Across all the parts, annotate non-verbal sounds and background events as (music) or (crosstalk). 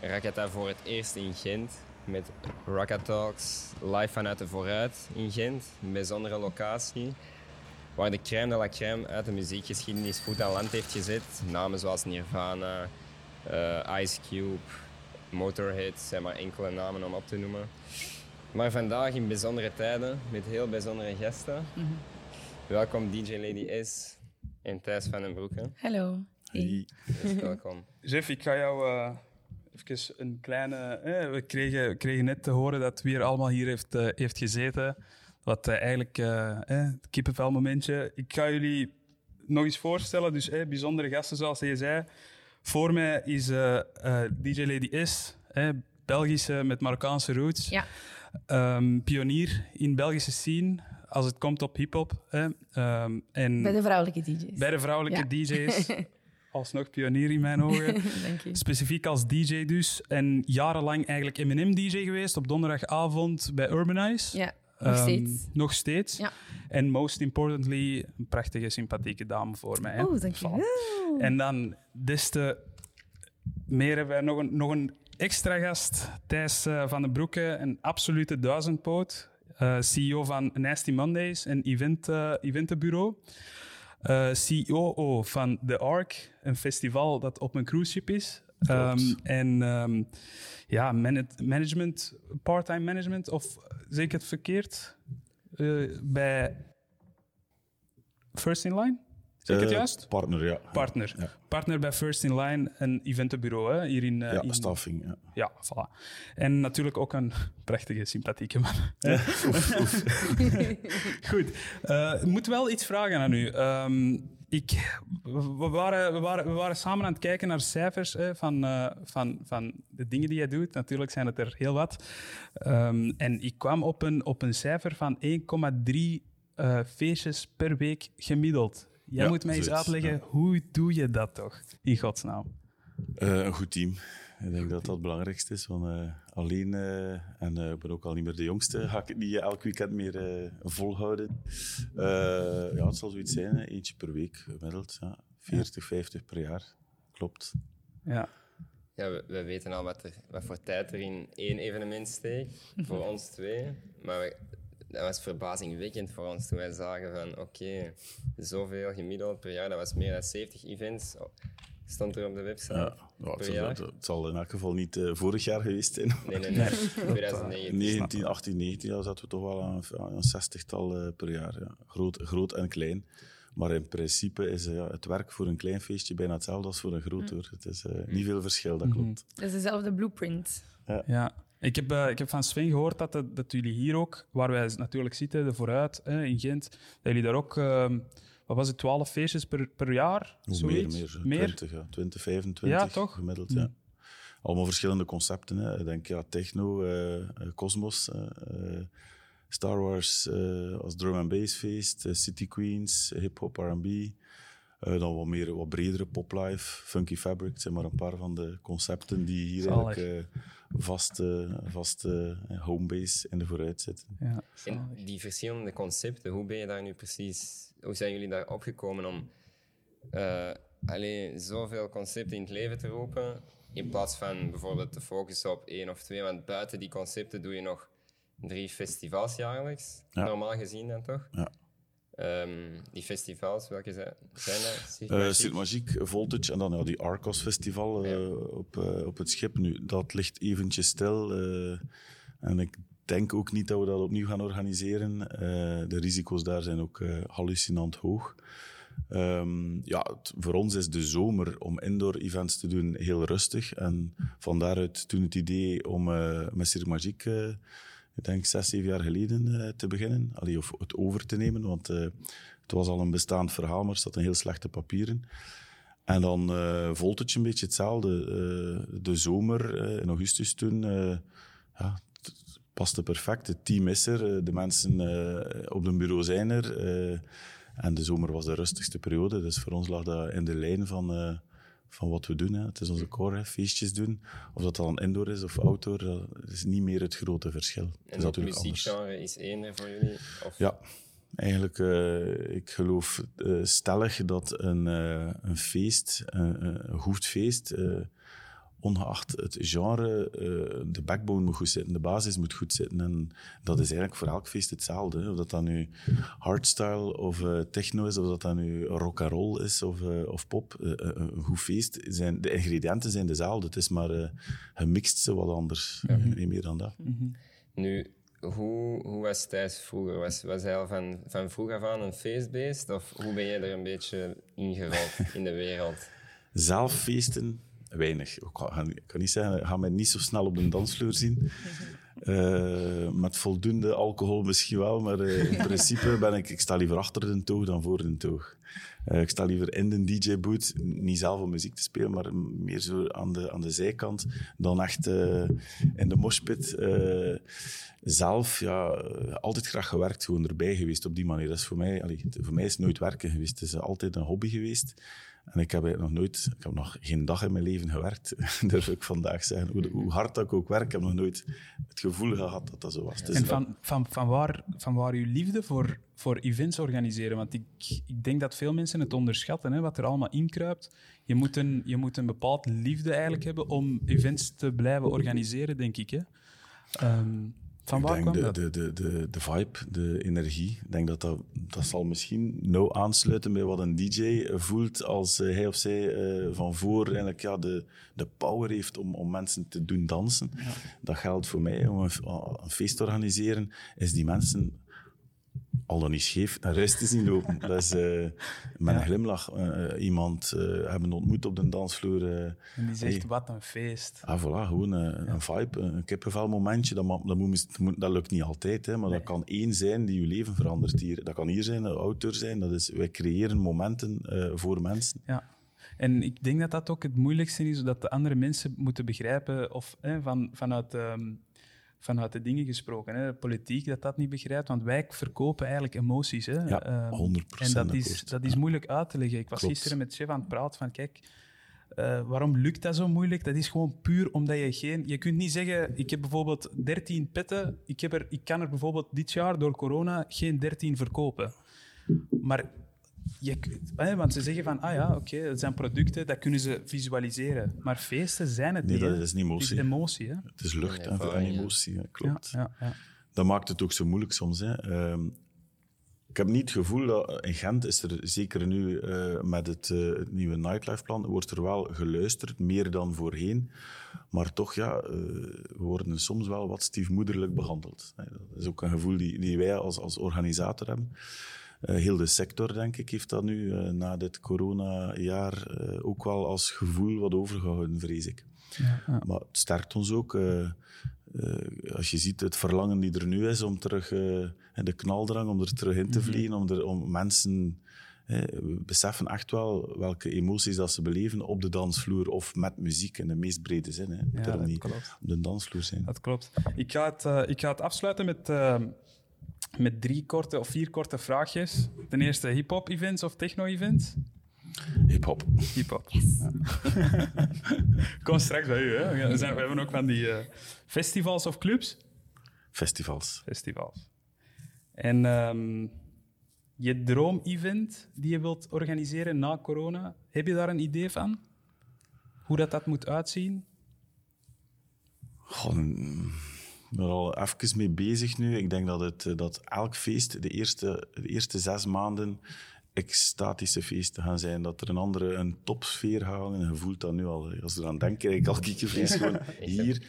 Rakata voor het eerst in Gent. Met Rocket Talks live vanuit de Vooruit in Gent. Een bijzondere locatie. Waar de crème de la crème uit de muziekgeschiedenis voet aan land heeft gezet. Namen zoals Nirvana, eh, Ice Cube, Motorhead zijn maar enkele namen om op te noemen. Maar vandaag in bijzondere tijden met heel bijzondere gasten. Welkom DJ Lady S en Thijs van den Broeke. Hallo. Hey. Dus welkom. Jeff, ik ga jou eh, even een kleine... eh, we, kregen, we kregen net te horen dat wie er allemaal hier heeft, eh, heeft gezeten. Wat eh, eigenlijk eh, eh, het kippenvelmomentje. Ik ga jullie nog eens voorstellen. Dus eh, bijzondere gasten, zoals je zei. Voor mij is eh, eh, DJ Lady S, eh, Belgische met Marokkaanse roots. Ja. Ehm, pionier in Belgische scene als het komt op hip-hop. hè. Ehm, en Bij de vrouwelijke DJ's. bij de vrouwelijke DJ's. (laughs) Alsnog pionier in mijn ogen. (laughs) Specifiek als DJ dus. En jarenlang eigenlijk Eminem-DJ geweest op donderdagavond bij Urbanize. Ja, nog Ehm, steeds. Nog steeds. Ja. En most importantly, een prachtige, sympathieke dame voor mij. Oh, dank je Voilà. wel. En dan des te meer hebben wij nog een, nog een extra gast, Thijs eh, van den Broeke, een absolute duizendpoot. eh, CEO van Nasty Mondays, een event, eh, eventenbureau. Eh COO van The Ark, een festival dat op een cruise ship is. Ehm, en ehm, ja, mana- management, part-time management, of zeg ik het verkeerd? Eh, bij First in Line? Zeg ik het Eh, juist? Partner, ja. Partner. Ja. Partner bij First in Line, een eventenbureau hè, hier in... eh, Ja, in- staffing. Ja. Ja, voilà. En natuurlijk ook een prachtige, sympathieke man. (laughs) (laughs) Goed. Eh, ik moet wel iets vragen aan u. Ehm, ik, we, waren, we, waren, we waren samen aan het kijken naar cijfers hè, van, van, van de dingen die jij doet. Natuurlijk zijn het er heel wat. Ehm, en ik kwam op een, op een cijfer van 1,3 eh, feestjes per week gemiddeld. Jij Ja, moet mij eens zoiets, uitleggen, ja. hoe doe je dat toch, in godsnaam? Eh, een goed team. Ik denk dat dat het belangrijkste is. Want eh, alleen, eh, en eh, ik ben ook al niet meer de jongste, (laughs) ga ik het niet elk weekend meer eh, volhouden. Eh, ja, het zal zoiets zijn, hè. eentje per week gemiddeld. Ja. 40, 50 per jaar. Klopt. Ja. Ja, we, we weten al wat, er, wat voor tijd er in één evenement steekt, voor ons twee. Maar we- dat was verbazingwekkend voor ons toen wij zagen van oké, zoveel gemiddeld per jaar, dat was meer dan 70 events, oh, stond er op de website Ja, ja, het, per zal, jaar. het, het zal in elk geval niet eh, vorig jaar geweest zijn. Nee, nee, nee, 2019. 19, 18, 19 jaar zaten we toch wel aan, aan een zestigtal eh, per jaar. Ja. Groot, groot en klein. Maar in principe is eh, ja, het werk voor een klein feestje bijna hetzelfde als voor een groot. Hoor. Het is eh, niet veel verschil, dat klopt. Dat is dezelfde blueprint. Ja, ik heb, eh, ik heb van Sven gehoord dat, het- dat jullie hier ook, waar wij natuurlijk zitten, de Vooruit hè, in Gent, dat jullie daar ook, ehm, wat was het, 12 feestjes per, per jaar? Hoe meer, Zoiets? meer, Meer? 20, ja. 20, 25 Ja, toch? gemiddeld. Ja. Allemaal verschillende concepten. Hè. Ik denk ja, techno, eh, eh, Cosmos, eh, eh, Star Wars eh, als drum and bass feest, eh, City Queens, hip-hop, RB. Eh, dan wat meer, wat bredere poplife, Funky Fabric. Het zijn maar een paar van de concepten die hier Zalig. eigenlijk eh, vast, eh, vast eh, homebase in de vooruit zitten. Ja, En die verschillende concepten, hoe ben je daar nu precies, hoe zijn jullie daar opgekomen om eh alleen zoveel concepten in het leven te roepen, in plaats van bijvoorbeeld te focussen op één of twee, want buiten die concepten doe je nog drie festivals jaarlijks, Ja. normaal gezien dan toch? Ja. Ehm, die festivals, welke zijn, zijn dat? Cirque Eh Voltage en dan ja, die Arcos Festival eh, Ja. op, eh, op het schip. Nu, dat ligt eventjes stil. en ik denk ook niet dat we dat opnieuw gaan organiseren. De risico's daar zijn ook hallucinant hoog. Ehm, ja, het- voor ons is de zomer om indoor events te doen heel rustig. En van daaruit toen het idee om met Magique, eh, ik denk zes, zeven jaar geleden, eh, te beginnen. Allee, of het over te nemen, want eh, het was al een bestaand verhaal, maar er zat heel slechte papieren. En dan eh Voltage een beetje hetzelfde. De zomer in augustus toen, ja, paste perfect. Het team is er, de mensen op het bureau zijn er. en de zomer was de rustigste periode, dus voor ons lag dat in de lijn van, van wat we doen. Hè. Het is onze core, hè, feestjes doen. Of dat dan indoor is of outdoor, dat is niet meer het grote verschil. Het is En het natuurlijk anders. muziekgenre is één voor jullie? Of? Ja, eigenlijk, eh, ik geloof eh, stellig dat een, eh, een feest, een, een goed feest, ongeacht het genre, eh, de backbone moet goed zitten, de basis moet goed zitten. En dat is eigenlijk voor elk feest hetzelfde. hè. Of dat dan nu hardstyle of eh, techno is, of dat dan nu rock and roll is of, eh, of pop. Een goed feest, zijn, de ingrediënten zijn dezelfde. Het is maar eh, gemixt ze wat anders. Niet meer dan dat. Nu, hoe, hoe was Thijs vroeger? Was, was hij al van, van vroeg af aan een feestbeest? Of hoe ben jij er een beetje ingerold in de wereld? Zelf feesten, weinig. Ik kan, ik kan niet zeggen, ik ga mij niet zo snel op de dansvloer zien. Eh, met voldoende alcohol misschien wel, maar eh, in (laughs) principe ben ik, ik sta liever achter de toog dan voor de toog. Eh, ik sta liever in de DJ-boot, niet zelf om muziek te spelen, maar meer zo aan de, aan de zijkant, dan echt in de moshpit. zelf, ja, altijd graag gewerkt, gewoon erbij geweest op die manier. Dat is voor mij, allee, voor mij is het nooit werken geweest. Het is altijd een hobby geweest. En ik heb eigenlijk nog nooit, ik heb nog geen dag in mijn leven gewerkt, (laughs) durf ik vandaag zeggen. Hoe, hoe hard dat ik ook werk, ik heb nog nooit het gevoel gehad dat dat zo was. Is En van, van, van, waar, van waar uw liefde voor, voor events organiseren? Want ik, ik denk dat veel mensen het onderschatten, hè, wat er allemaal inkruipt. Je moet, een, je moet een bepaald liefde eigenlijk hebben om events te blijven organiseren, denk ik. Hè? Ehm, van ik denk kwam de, dat? De, de, de, de vibe, de energie. Ik denk dat dat, dat zal misschien nauw aansluiten bij wat een DJ voelt als eh, hij of zij eh, van voor eigenlijk, ja, de, de power heeft om, om mensen te doen dansen. Dat geldt voor mij om een, een feest te organiseren. Is die mensen al dan niet scheef naar huis te zien lopen. (laughs) Dat is eh, met een glimlach eh, eh, iemand hebben ontmoet op de dansvloer. En die zegt, hey. wat een feest. Ah, voilà, gewoon een vibe, een kippenvel momentje. Dat, dat, moet, dat, moet- dat lukt niet altijd, hè, maar dat kan één zijn die je leven verandert hier. Dat kan hier zijn, een auteur zijn. Dat is, wij creëren momenten voor mensen. Ja. En ik denk dat dat ook het moeilijkste is, dat de andere mensen moeten begrijpen, of hè, van, vanuit, ehm, vanuit de dingen gesproken, hè, de politiek, dat dat niet begrijpt, want wij verkopen eigenlijk emoties. Hè. Ja, Ehm, 100% En dat is, dat is moeilijk uit te leggen. Ik was Klopt. gisteren met chef aan het praten van, kijk, eh, waarom lukt dat zo moeilijk? Dat is gewoon puur omdat je geen... Je kunt niet zeggen, ik heb bijvoorbeeld 13 petten, ik, heb er, ik kan er bijvoorbeeld dit jaar door corona geen 13 verkopen. Maar je, hè, want ze zeggen van, ah ja, oké, dat zijn producten, dat kunnen ze visualiseren. Maar feesten zijn het Nee, niet. dat hè. is niet Het is emotie. emotie, hè? Het is lucht en, en ervaring, ja. emotie, ja, Ja, klopt. ja, ja. Dat maakt het ook zo moeilijk soms. Hè. Ehm, ik heb niet het gevoel dat in Gent is er zeker nu eh, met het, eh, het nieuwe nightlife-plan wordt er wel geluisterd, meer dan voorheen. Maar toch, ja, eh, we worden soms wel wat stiefmoederlijk behandeld. hè. Dat is ook een gevoel die, die wij als, als organisator hebben. Eh, heel de sector, denk ik, heeft dat nu eh, na dit corona-jaar eh, ook wel als gevoel wat overgehouden, vrees ik. Ja, ja. Maar het sterkt ons ook. als je ziet het verlangen die er nu is om terug, en de knaldrang om er terug in te vliegen, om, er, om mensen eh, beseffen echt wel welke emoties dat ze beleven op de dansvloer of met muziek in de meest brede zin. Hè. Ja, dat niet klopt. op de dansvloer zijn. Dat klopt. Ik ga het, ik ga het afsluiten met, met drie korte of vier korte vraagjes. Ten eerste hip-hop-events of techno-events? Hip-hop. Hip-hop. (laughs) Kom straks bij u. Hè. We, zijn, we hebben ook van die eh, festivals of clubs. Festivals. Festivals. En ehm, je droom-event die je wilt organiseren na corona, heb je daar een idee van? Hoe dat, dat moet uitzien? Goh, mm, ik ben er al even mee bezig nu. Ik denk dat, het, eh, dat elk feest de eerste, de eerste zes maanden extatische feesten gaan zijn. Dat er een andere een topsfeer gaan. En je voelt dat nu al. Als je eraan denkt, krijg ik al kiekenvlees. Gewoon (laughs) hier,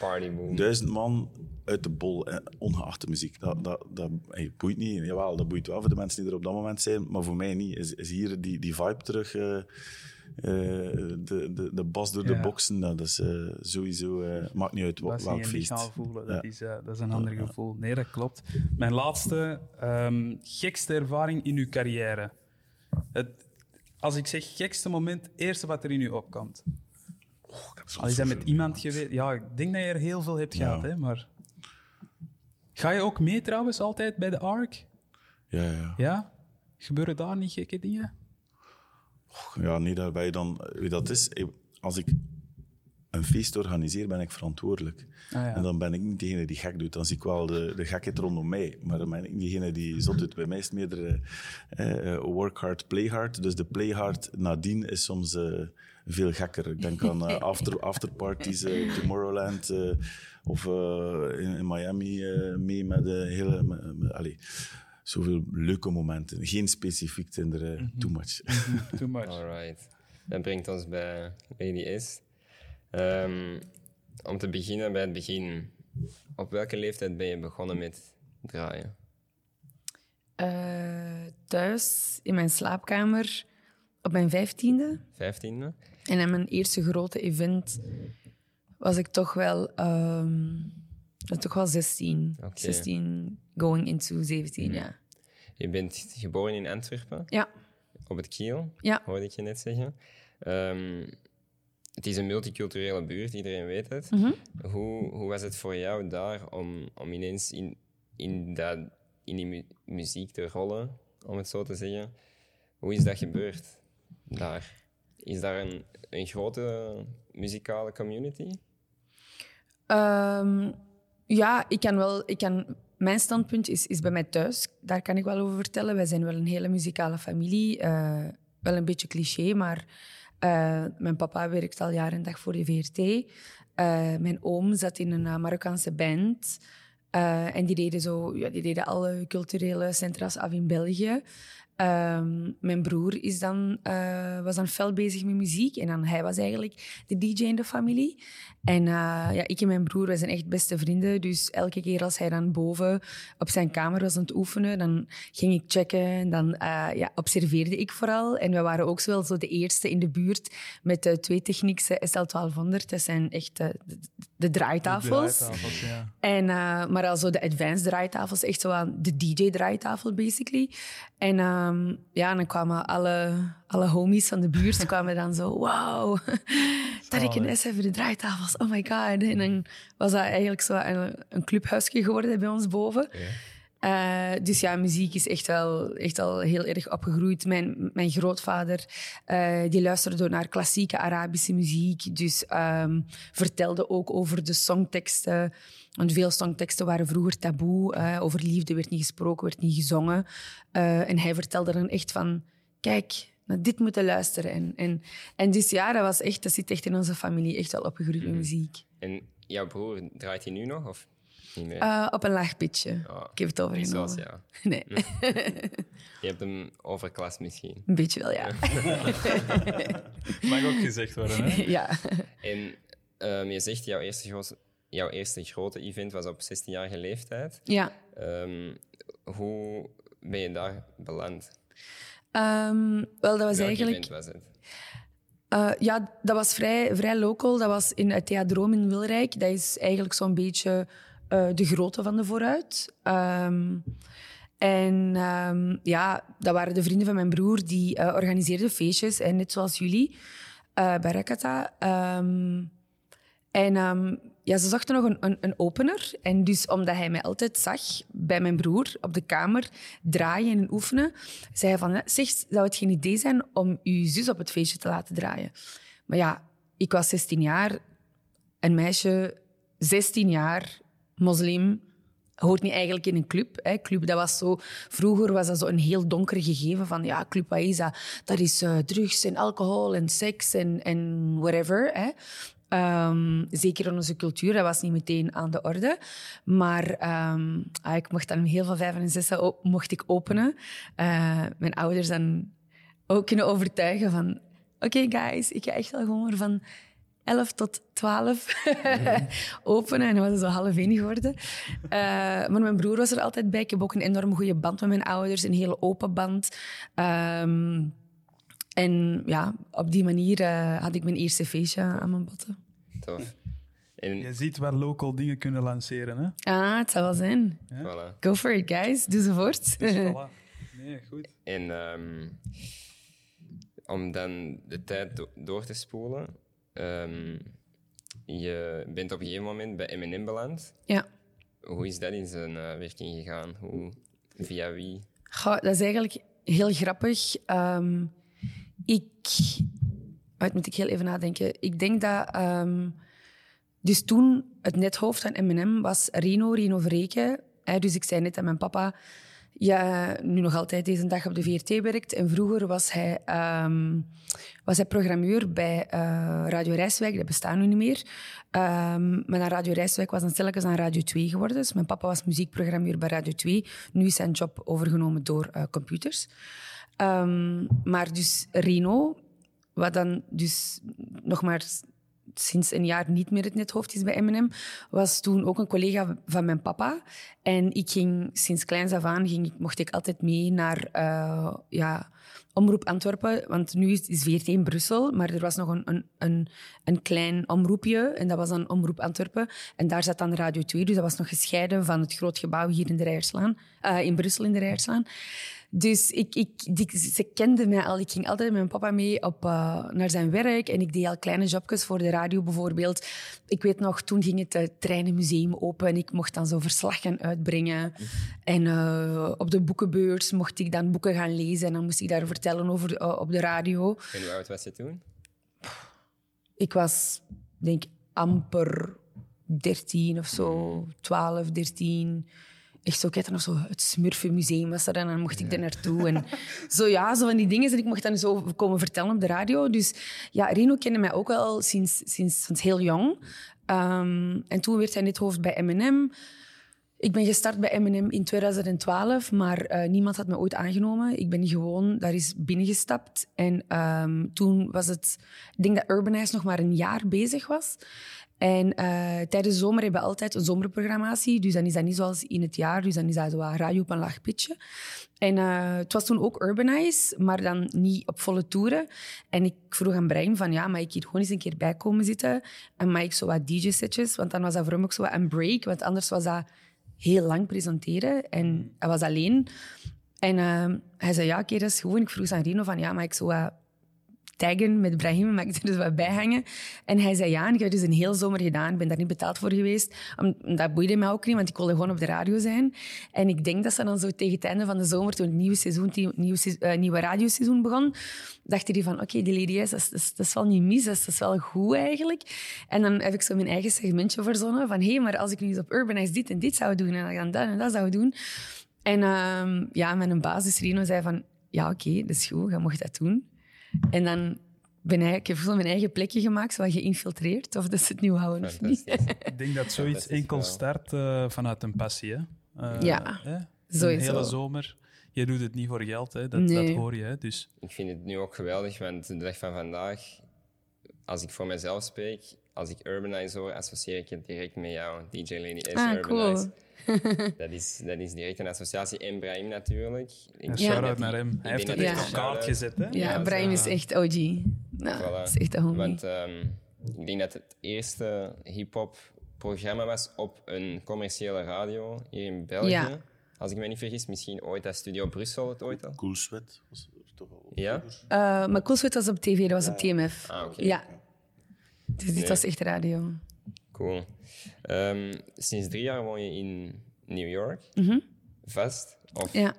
duizend man uit de bol, eh, ongeacht de muziek. Dat, dat, dat hey, boeit niet. Jawel, dat boeit wel voor de mensen die er op dat moment zijn. Maar voor mij niet. Is, is hier die, die vibe terug... eh, de, de, de bas door de boksen, dat is eh, sowieso... eh, maakt niet uit wa- Dat welk feest. lichaam voelen, dat, Ja. is, eh, dat is een ander gevoel. Nee, dat klopt. Mijn laatste, ehm, gekste ervaring in uw carrière. Het, als ik zeg gekste moment, eerste wat er in u opkomt. Al is dat met iemand geweest? Ja, ik denk dat je er heel veel hebt Ja. gehad, hè, maar... Ga je ook mee trouwens altijd bij de ARC? Ja, ja. Ja? Gebeuren daar niet gekke dingen? Ja, nee, daarbij dan... Wie dat is, als ik een feest organiseer, ben ik verantwoordelijk. Ah, ja. En dan ben ik niet degene die gek doet. Dan zie ik wel de, de gekheid rondom mij. Maar dan ben ik niet degene die zot doet. Bij mij is het meerdere eh, work hard, play hard. Dus de play hard nadien is soms eh, veel gekker. Ik denk aan eh, (laughs) after, afterparties, eh, Tomorrowland of in, in Miami mee met de hele... Met, met- allee, zoveel leuke momenten. Geen specifiek Tinder, eh, too much. Too much. (laughs) Alright. Dat brengt ons bij Lady Is. Ehm, om te beginnen bij het begin. Op welke leeftijd ben je begonnen met draaien? Eh, thuis in mijn slaapkamer op mijn vijftiende. Vijftiende? En in mijn eerste grote event was ik toch wel, toch wel 16. Oké. 16 going into 17, ja. Je bent geboren in Antwerpen, Ja, op het Kiel, ja. hoorde ik je net zeggen. Ehm, het is een multiculturele buurt, iedereen weet het. Mhm. hoe, hoe was het voor jou daar om, om ineens in, in, dat, in die mu- muziek te rollen, om het zo te zeggen? Hoe is dat gebeurd daar? Is daar een, een grote muzikale community? Ehm, ja, ik kan wel. Ik kan, mijn standpunt is, is bij mij thuis. Daar kan ik wel over vertellen. Wij zijn wel een hele muzikale familie. Eh, wel een beetje cliché, maar eh, mijn papa werkt al jaren en dag voor de VRT. Eh, mijn oom zat in een Marokkaanse band. En die deden, zo, ja, die deden alle culturele centra's af in België. Ehm, mijn broer is dan, eh, was dan fel bezig met muziek. En dan, hij was eigenlijk de DJ in de familie. En eh, ja, ik en mijn broer wij zijn echt beste vrienden. Dus elke keer als hij dan boven op zijn kamer was aan het oefenen, dan ging ik checken. En dan eh, ja, observeerde ik vooral. En we waren ook wel zo de eerste in de buurt met de twee Technics eh, SL1200. Dat zijn echt de, de draaitafels. Draaitafels, ja. En, maar al zo de advanced draaitafels, echt zo aan de DJ-draaitafel, basically. En ehm, ja, dan kwamen alle, alle homies van de buurt kwamen dan zo, wauw, (laughs) dat ik een S heb voor de draaitafels, oh my god. En dan was dat eigenlijk zo een, een clubhuisje geworden bij ons boven. Eh, dus ja, muziek is echt wel, echt al heel erg opgegroeid. Mijn, mijn grootvader eh, die luisterde naar klassieke Arabische muziek. Dus ehm, vertelde ook over de songteksten. Want veel songteksten waren vroeger taboe. eh, over liefde werd niet gesproken, werd niet gezongen. En hij vertelde dan echt van... Kijk, naar dit moeten luisteren. En, en, en dus ja, dat, was echt, dat zit echt in onze familie. Echt wel opgegroeid met muziek. En jouw broer, draait hij nu nog of Eh, op een laag pitje. Ik heb het overgenomen. Zoals ja. (laughs) Nee, Je hebt hem overklast misschien. een beetje wel, ja. (laughs) Mag ook gezegd worden, hè? (laughs) ja. En ehm, je zegt jouw eerste, grote, jouw eerste grote event was op 16-jarige leeftijd. ja. Ehm, hoe ben je daar beland? Ehm, wel, dat was Welk eigenlijk... event was het? Eh, ja, dat was vrij, vrij local. Dat was in het Theadroom in Wilrijk. Dat is eigenlijk zo'n beetje eh, de grootte van de vooruit. Ehm, en ehm, ja, dat waren de vrienden van mijn broer die eh, organiseerden feestjes. En net zoals jullie, eh, bij Rakata. Ehm, en ja, ze zochten nog een, een, een opener. En dus omdat hij mij altijd zag bij mijn broer op de kamer draaien en oefenen, zei hij van, zeg, zou het geen idee zijn om uw zus op het feestje te laten draaien? Maar ja, ik was 16 jaar, een meisje, 16 jaar, moslim, hoort niet eigenlijk in een club. Hè. Club, dat was zo, vroeger was dat zo een heel donker gegeven van, ja, club, is dat? Is eh, drugs en alcohol en seks en, en whatever. Hè. Ehm, zeker in onze cultuur, dat was niet meteen aan de orde. Maar ah, ik mocht dan heel veel vijf en zes mocht ik openen. Eh, mijn ouders dan ook kunnen overtuigen van... Oké, guys, ik ga echt wel gewoon van 11 tot 12 (laughs) openen. En dan was het zo half één geworden. Eh, maar mijn broer was er altijd bij. Ik heb ook een enorm goede band met mijn ouders. Een hele open band. Ehm, en ja, op die manier eh, had ik mijn eerste feestje aan mijn botten. Tof. En Je ziet waar local dingen kunnen lanceren, hè? Ah, het zal wel zijn. voilà. Go for it, guys. Doe ze voort. Dus voilà. Nee, goed. En ehm, om dan de tijd do- door te spoelen. Ehm, je bent op een gegeven moment bij M&M beland. ja. Hoe is dat in zijn eh, werking gegaan? Hoe, via wie? Goh, dat is eigenlijk heel grappig. Ehm, ik Uit moet ik heel even nadenken. Ik denk dat... ehm, dus toen, het nethoofd van M&M was Rino, Rino Verreken. Hè, dus ik zei net aan mijn papa... Ja, nu nog altijd deze dag op de VRT werkt. En vroeger was hij, ehm, was hij programmeur bij eh, Radio Rijswijk. Dat bestaat nu niet meer. Ehm, maar na Radio Rijswijk was dan stilletjes aan Radio 2 geworden. Dus mijn papa was muziekprogrammeur bij Radio 2. Nu is zijn job overgenomen door eh, computers. Ehm, maar dus Reno, wat dan dus nog maar sinds een jaar niet meer het nethoofd is bij M&M, was toen ook een collega van mijn papa. En ik ging sinds kleins af aan, ging, mocht ik altijd mee naar eh, ja, Omroep Antwerpen. Want nu is, is VRT in Brussel, maar er was nog een, een, een, een klein omroepje. En dat was dan Omroep Antwerpen. En daar zat dan Radio 2, dus dat was nog gescheiden van het groot gebouw hier in de Rijerslaan. eh, in Brussel in de Rijerslaan. Dus ik, ik, die- ze kenden mij al. Ik ging altijd met mijn papa mee op, eh, naar zijn werk. En ik deed al kleine jobjes voor de radio bijvoorbeeld. Ik weet nog, toen ging het eh, Treinenmuseum open. En ik mocht dan zo verslag gaan uitbrengen. En eh, op de boekenbeurs mocht ik dan boeken gaan lezen. En dan moest ik daar vertellen over op de radio. En hoe oud was je toen? Ik was, denk amper 13 of zo. 12, 13. Echt zo, er nog zo het Smurfenmuseum was er en dan mocht ik er naartoe. En zo ja, zo van die dingen. En ik mocht dan zo komen vertellen op de radio. Dus ja, Reno kende mij ook al sinds, sinds, sinds heel jong. Ehm, en toen werd hij net hoofd bij M&M. Ik ben gestart bij M&M in 2012, maar eh, niemand had me ooit aangenomen. Ik ben gewoon daar eens binnengestapt. En ehm, toen was het... Ik denk dat Urbanize nog maar een jaar bezig was. En eh, tijdens de zomer hebben we altijd een zomerprogrammatie. Dus dan is dat niet zoals in het jaar. Dus dan is dat zo radio op een laag pitje. En eh, het was toen ook Urbanize, maar dan niet op volle toeren. En ik vroeg aan Brian van, ja, mag ik hier gewoon eens een keer bij komen zitten? En mag ik zo wat DJ-setjes? Want dan was dat voor hem ook zo wat een break. Want anders was dat heel lang presenteren. En hij was alleen. En eh, hij zei, ja, oké, dat is. En ik vroeg aan Rino van, ja, mag ik zo wat taggen met Brahim, mag ik er dus wat bij hangen? En hij zei ja, en ik heb dus een heel zomer gedaan. Ik ben daar niet betaald voor geweest. Dat boeide mij ook niet, want ik wilde gewoon op de radio zijn. En ik denk dat ze dan zo tegen het einde van de zomer, toen het nieuwe, seizoen, nieuwe, eh, nieuwe radioseizoen begon, dachten die van, oké, die Lady S, dat is, dat, is, wel niet mis, dat is, dat is wel goed eigenlijk. En dan heb ik zo mijn eigen segmentje verzonnen van, hé, hey, maar als ik nu eens op Urbanize dit en dit zou doen, en dan dat en dat zou doen. En ehm, ja, mijn basis Rino zei van, ja, oké, dat is goed, je mocht dat doen. En dan ben ik, ik heb zo mijn eigen plekje gemaakt, zo wat geïnfiltreerd. Of dat ze het nu houden of niet. Ik denk dat zoiets enkel start eh, vanuit een passie. Hè? Eh, Ja, hè? sowieso. Een hele zomer. Je doet het niet voor geld, hè? Dat, dat hoor je. Hè? Dus Ik vind het nu ook geweldig, want de dag van vandaag, als ik voor mezelf spreek, als ik Urbanize hoor, associeer ik het direct met jou, DJ Lady S. Ah, Urbanize. (laughs) dat, is, dat is direct een associatie. En Brahim natuurlijk. Ik shout-out naar hem. Hij heeft dat echt die op kaart gezet. Hè? Ja, Ja, Brian zo. is echt OG. Nou, Voilà. dat is echt een homie. Want ehm, ik denk dat het eerste hip-hop programma was op een commerciële radio hier in België. Ja. Als ik me niet vergis, misschien ooit dat Studio Brussel het ooit al. Cool Sweat was er toch al. Ja? Eh, maar Coolsweat was op tv, dat was op TMF. Ah, oké. Ja. Dus dit Nee. was echt radio. Cool. Ehm, sinds drie jaar woon je in New York. Vast? Of Ja.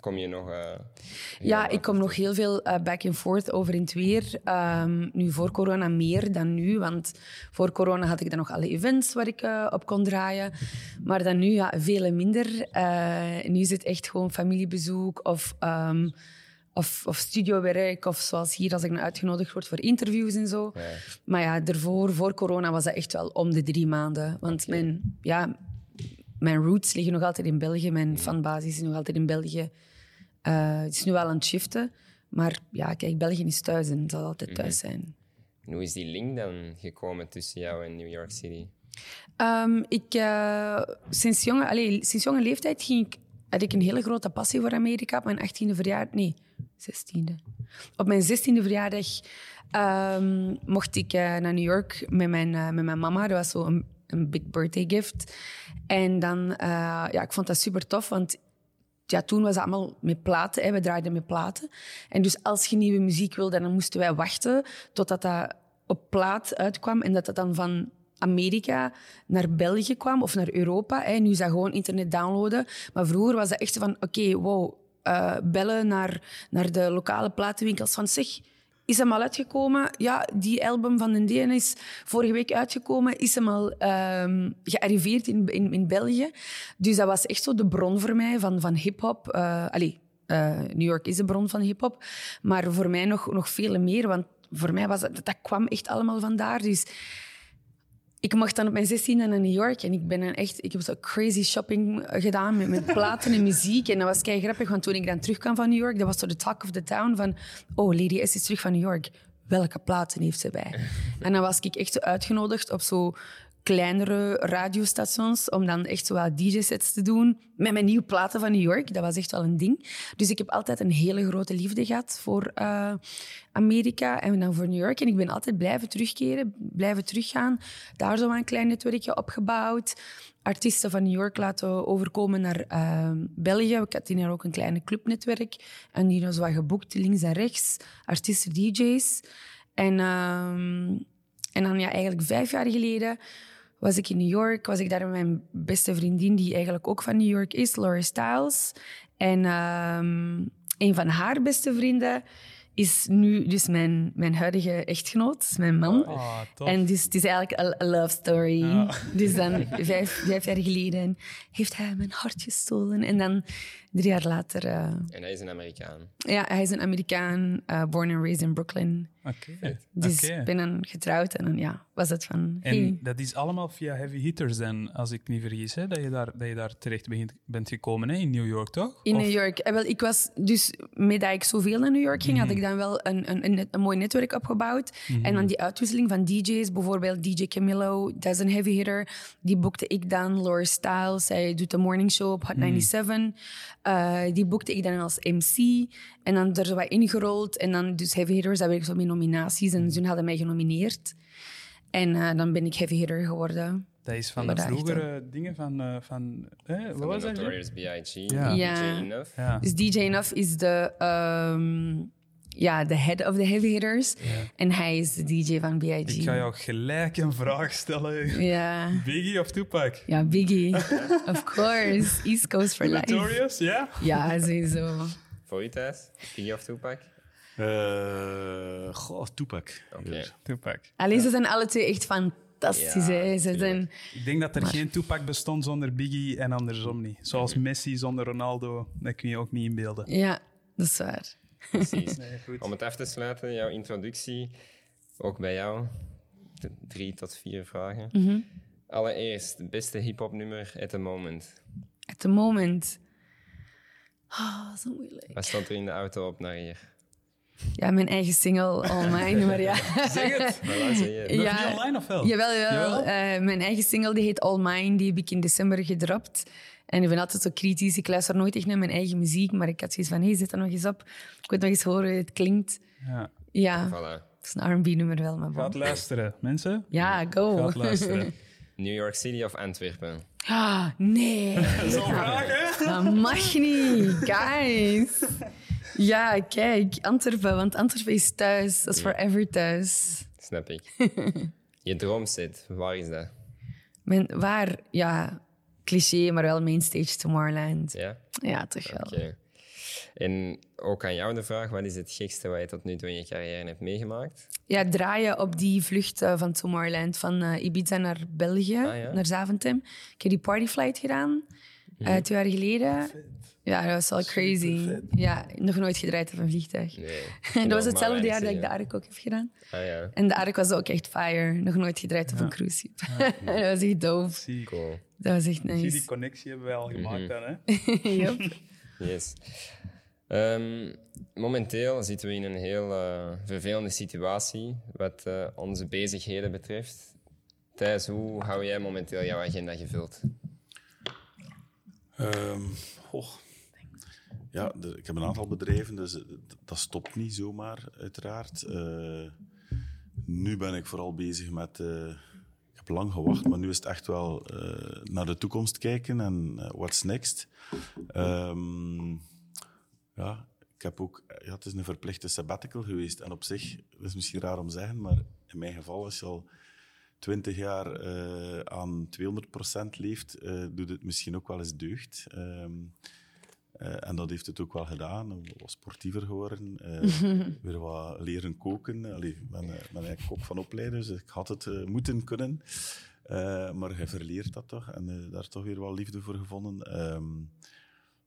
kom je nog... eh, Ja, ik kom nog heel veel eh, back and forth over in het weer. Ehm, nu voor corona meer dan nu, want voor corona had ik dan nog alle events waar ik eh, op kon draaien. Maar dan nu ja, vele minder. Nu is het echt gewoon familiebezoek of, ehm, of, of studiowerk. Of zoals hier, als ik nou uitgenodigd word voor interviews en zo. Ja. Maar ja, daarvoor, voor corona, was dat echt wel om de drie maanden. Want mijn, ja, mijn roots liggen nog altijd in België. Mijn fanbasis is nog altijd in België. Eh, het is nu wel aan het shiften. Maar ja, kijk, België is thuis en het zal altijd thuis zijn. En hoe is die link dan gekomen tussen jou en New York City? Ehm, ik, eh, sinds, jonge, allee, sinds jonge leeftijd ging ik, had ik een hele grote passie voor Amerika. Op mijn 18e verjaardag, nee, 16e. Op mijn 16e verjaardag ehm, mocht ik eh, naar New York met mijn, eh, met mijn mama. Dat was zo een, een big birthday gift. En dan, eh, ja, ik vond dat super tof, want ja, toen was het allemaal met platen. Hè. We draaiden met platen. En dus als je nieuwe muziek wilde, dan moesten wij wachten totdat dat op plaat uitkwam. En dat dat dan van Amerika naar België kwam of naar Europa. Hè. Nu is dat gewoon internet downloaden. Maar vroeger was dat echt van, oké, wow, eh, bellen naar, naar de lokale platenwinkels van zeg... Is hem al uitgekomen? Ja, die album van de DN is vorige week uitgekomen. Is hem al ehm, gearriveerd in, in, in België. Dus dat was echt zo de bron voor mij van, van hip-hop. Eh, allee, eh, New York is de bron van hip-hop. Maar voor mij nog, nog veel meer. Want voor mij was dat, dat kwam echt allemaal vandaar. Dus ik mocht dan op mijn 16 naar New York en ik ben echt, ik heb zo crazy shopping gedaan met, met platen en muziek. En dat was kei grappig, want toen ik dan terugkwam van New York, dat was zo de talk of the town van, oh, Lady S is terug van New York. Welke platen heeft ze bij? En dan was ik echt uitgenodigd op zo kleinere radiostations om dan echt zo wat DJ-sets te doen met mijn nieuwe platen van New York. Dat was echt wel een ding. Dus ik heb altijd een hele grote liefde gehad voor uh, Amerika en dan voor New York. En ik ben altijd blijven terugkeren, blijven teruggaan. Daar zo een klein netwerkje opgebouwd. Artiesten van New York laten overkomen naar uh, België. Ik had hier ook een kleine clubnetwerk. En die was wat geboekt, links en rechts. Artiesten, DJ's. En, uh, en dan ja, eigenlijk vijf jaar geleden was ik in New York. Was ik daar met mijn beste vriendin, die eigenlijk ook van New York is, Laurie Styles. En um, een van haar beste vrienden is nu dus mijn, mijn huidige echtgenoot, mijn man. Oh, en dus het is eigenlijk een love story. (laughs) Dus dan vijf, vijf jaar geleden heeft hij mijn hart gestolen. En dan drie jaar later... Uh, en hij is een Amerikaan? Ja, hij is een Amerikaan, uh, born and raised in Brooklyn. Oké. Okay. Dus okay. ik ben dan getrouwd en dan ja, was het van... En hey. dat is allemaal via Heavy Hitters dan, als ik niet vergis, hè, dat, je daar, dat je daar terecht begint, bent gekomen hè, in New York, toch? In Of- New York. En wel, ik was dus, met dat ik zoveel naar New York ging, had ik dan wel een, een, een, een mooi netwerk opgebouwd. En dan die uitwisseling van DJ's, bijvoorbeeld DJ Camilo, dat is een heavy hitter. Die boekte ik dan. Laura Styles, zij doet de morning show op Hot 97. Eh, die boekte ik dan als MC. En dan er zo wat ingerold. En dan dus heavy hitters, dat werk zo met nominaties. En ze hadden mij genomineerd. En eh, dan ben ik heavy hitter geworden. Dat is van de vroegere dingen van... eh, van hè, wat was dat? Notorious B.I.G. Ja. Ja. DJ Enough. Ja. Dus DJ Enough is de, ehm, ja, de head of the heavy hitters. En hij is de DJ van B.I.G. Ik ga jou gelijk een vraag stellen. Ja. Biggie of Tupac? ja, Biggie. (laughs) of course. East Coast for life. Notorious, ja? Ja, sowieso. Voor u thuis? Biggie of Tupac? Eh goh, Tupac. Oké. Tupac. Alleen ze zijn alle twee echt fantastisch. Ja, hè. Ze zijn, Ik denk dat er geen Tupac bestond zonder Biggie en andersom niet. Zoals Messi zonder Ronaldo, dat kun je ook niet inbeelden. ja, dat is waar. Precies. (laughs) goed. Om het af te sluiten, jouw introductie, ook bij jou. Drie tot vier vragen. Mhm. Allereerst, het beste hip-hop nummer at the moment. At the moment. Ah, zo moeilijk. Wat stond er in de auto op naar hier? Ja, mijn eigen single, All (laughs) Mine. Maar ja. Zeg het! (laughs) Ja. niet online of wel? Jawel, jawel. Jawel? Eh, mijn eigen single die heet All Mine. Die heb ik in december gedropt. En ik ben altijd zo kritisch. Ik luister nooit echt naar mijn eigen muziek. Maar ik had zoiets van, hey, zet dat nog eens op. Ik wil nog eens horen hoe het klinkt. Ja. Ja, Voilà. het is een R&B-nummer wel, maar Gaat luisteren, mensen. Ja, go. Gaat luisteren. (laughs) New York City of Antwerpen? Ah, nee. Dat mag niet, guys. Ja, kijk, Antwerpen, want Antwerpen is thuis. Dat is forever thuis. Snap ik. (laughs) Je droomset, waar is dat? Mijn, waar, ja, cliché, maar wel mainstage Tomorrowland. Ja? Ja, toch wel. Oké. En ook aan jou de vraag, wat is het gekste wat je tot nu toe in je carrière hebt meegemaakt? Ja, draaien op die vlucht eh, van Tomorrowland, van eh, Ibiza naar België, Ah, ja. naar Zaventem. Ik heb die partyflight gedaan, eh, twee jaar geleden. Ja, dat was wel crazy. Ja, nog nooit gedraaid op een vliegtuig. Nee. (laughs) dat was hetzelfde jaar dat ik de. ARK ook heb gedaan. Ah ja, En de ARK was ook echt fire. Nog nooit gedraaid op een cruise ship. (laughs) dat was echt doof. Zie, cool. Dat was echt zie die nice. connectie hebben wij al gemaakt dan, hè? (laughs) Yes. Ehm, momenteel zitten we in een heel eh, vervelende situatie wat eh, onze bezigheden betreft. Thijs, hoe hou jij momenteel jouw agenda gevuld? Ehm. Ja, ik heb een aantal bedrijven, dus eh, dat stopt niet zomaar, uiteraard. Eh, nu ben ik vooral bezig met... eh, ik heb lang gewacht, maar nu is het echt wel eh, naar de toekomst kijken en what's next. Ehm, ja, ik heb ook... Ja, het is een verplichte sabbatical geweest. En op zich, dat is misschien raar om te zeggen, maar in mijn geval is je al 20 jaar eh, aan 200% leeft, eh, doet het misschien ook wel eens deugd. Ehm, eh, en dat heeft het ook wel gedaan. Wat sportiever geworden. (laughs) weer wat leren koken. Allee, ik ben, ben eigenlijk kok van opleiding, dus ik had het moeten kunnen. Maar je verleert dat toch en daar toch weer wel liefde voor gevonden. Ehm,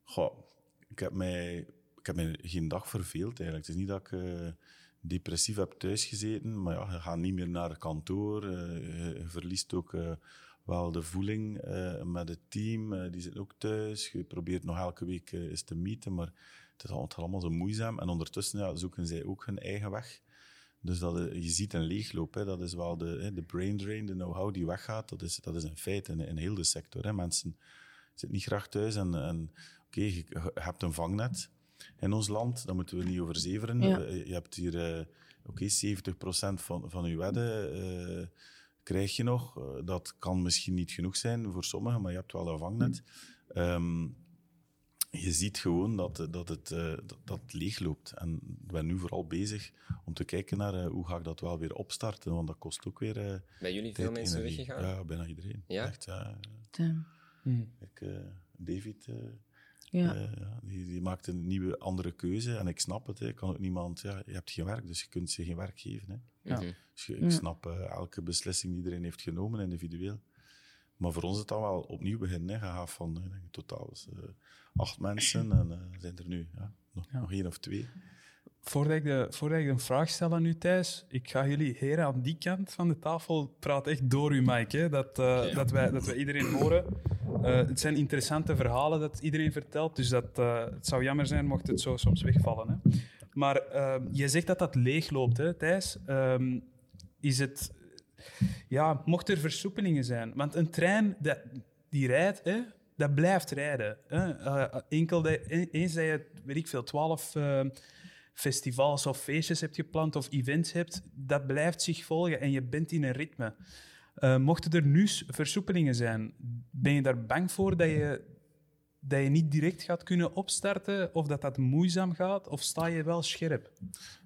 goh, ik, heb mij, ik heb mij geen dag verveeld eigenlijk. Het is niet dat ik depressief heb thuisgezeten, maar ja, je gaat niet meer naar kantoor. eh, je, verliest ook eh, wel de voeling eh, met het team. die zitten ook thuis. Je probeert nog elke week eens te meeten, maar het is allemaal, zo moeizaam. En ondertussen ja, zoeken zij ook hun eigen weg. Dus dat, je ziet een leegloop. Hè. Dat is wel de, de brain drain, de know-how die weggaat. Dat is, dat is een feit in, in heel de sector. Hè. Mensen zitten niet graag thuis. En, en oké, je hebt een vangnet in ons land. Daar moeten we niet over zeveren. Ja. Eh, Je hebt hier eh oké 70% van, van je wedden eh, krijg je nog. Dat kan misschien niet genoeg zijn voor sommigen, maar je hebt wel een vangnet. Ehm, je ziet gewoon dat, dat, het, eh, dat, dat leegloopt. En ik ben nu vooral bezig om te kijken naar hoe ga ik dat wel weer opstarten, want dat kost ook weer eh Bij jullie veel mensen energie. weggegaan? Ja, bijna iedereen. Ja? Echt, ja. Ik, eh, David, Ja. eh, ja, die, die maakt een nieuwe, andere keuze. En ik snap het. Hè. Ik kan ook niemand... Ja, je hebt geen werk, dus je kunt ze geen werk geven. Hè. Ja. Mhm. Dus je- ik Ja. snap eh, elke beslissing die iedereen heeft genomen, individueel. Maar voor ons is het dan wel opnieuw beginnen. Gaat van eh, totaal is, acht mensen en eh, zijn er nu ja, nog, Ja. nog één of twee. Voordat ik, de, voordat ik een vraag stel aan u, Thijs, ik ga jullie heren aan die kant van de tafel praat echt door uw mic, hè, dat, eh, dat, wij, dat wij iedereen horen. Eh, het zijn interessante verhalen dat iedereen vertelt, dus dat, eh, het zou jammer zijn mocht het zo soms wegvallen. Hè. Maar eh, je zegt dat dat leegloopt, hè, Thijs. Ehm, is het, ja, mocht er versoepelingen zijn? Want een trein dat, die rijdt, hè, dat blijft rijden. Hè. Enkel dat, eens dat je, weet ik veel, twaalf eh, festivals of feestjes hebt gepland of events hebt, dat blijft zich volgen en je bent in een ritme. Eh, mochten er nu versoepelingen zijn, ben je daar bang voor dat je, dat je niet direct gaat kunnen opstarten of dat dat moeizaam gaat? Of sta je wel scherp?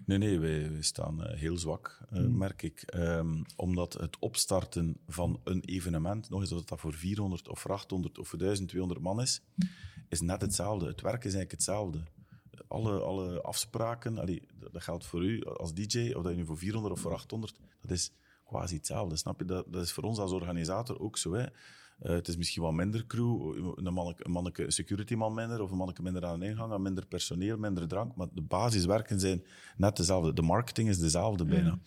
Nee, nee, wij, wij staan eh, heel zwak, eh, merk ik. Ehm, omdat het opstarten van een evenement, nog eens of dat voor 400 of voor 800 of voor 1200 man is, is net hetzelfde. Het werk is eigenlijk hetzelfde. Alle, alle afspraken, allee, dat geldt voor u als DJ, of dat je nu voor 400 of voor 800, dat is quasi hetzelfde. Snap je? Dat, dat is voor ons als organisator ook zo. Hè? Eh, het is misschien wat minder crew, een manneke, een manneke security man minder, of een manneke minder aan de ingang, minder personeel, minder drank, maar de basiswerken zijn net dezelfde. De marketing is dezelfde bijna.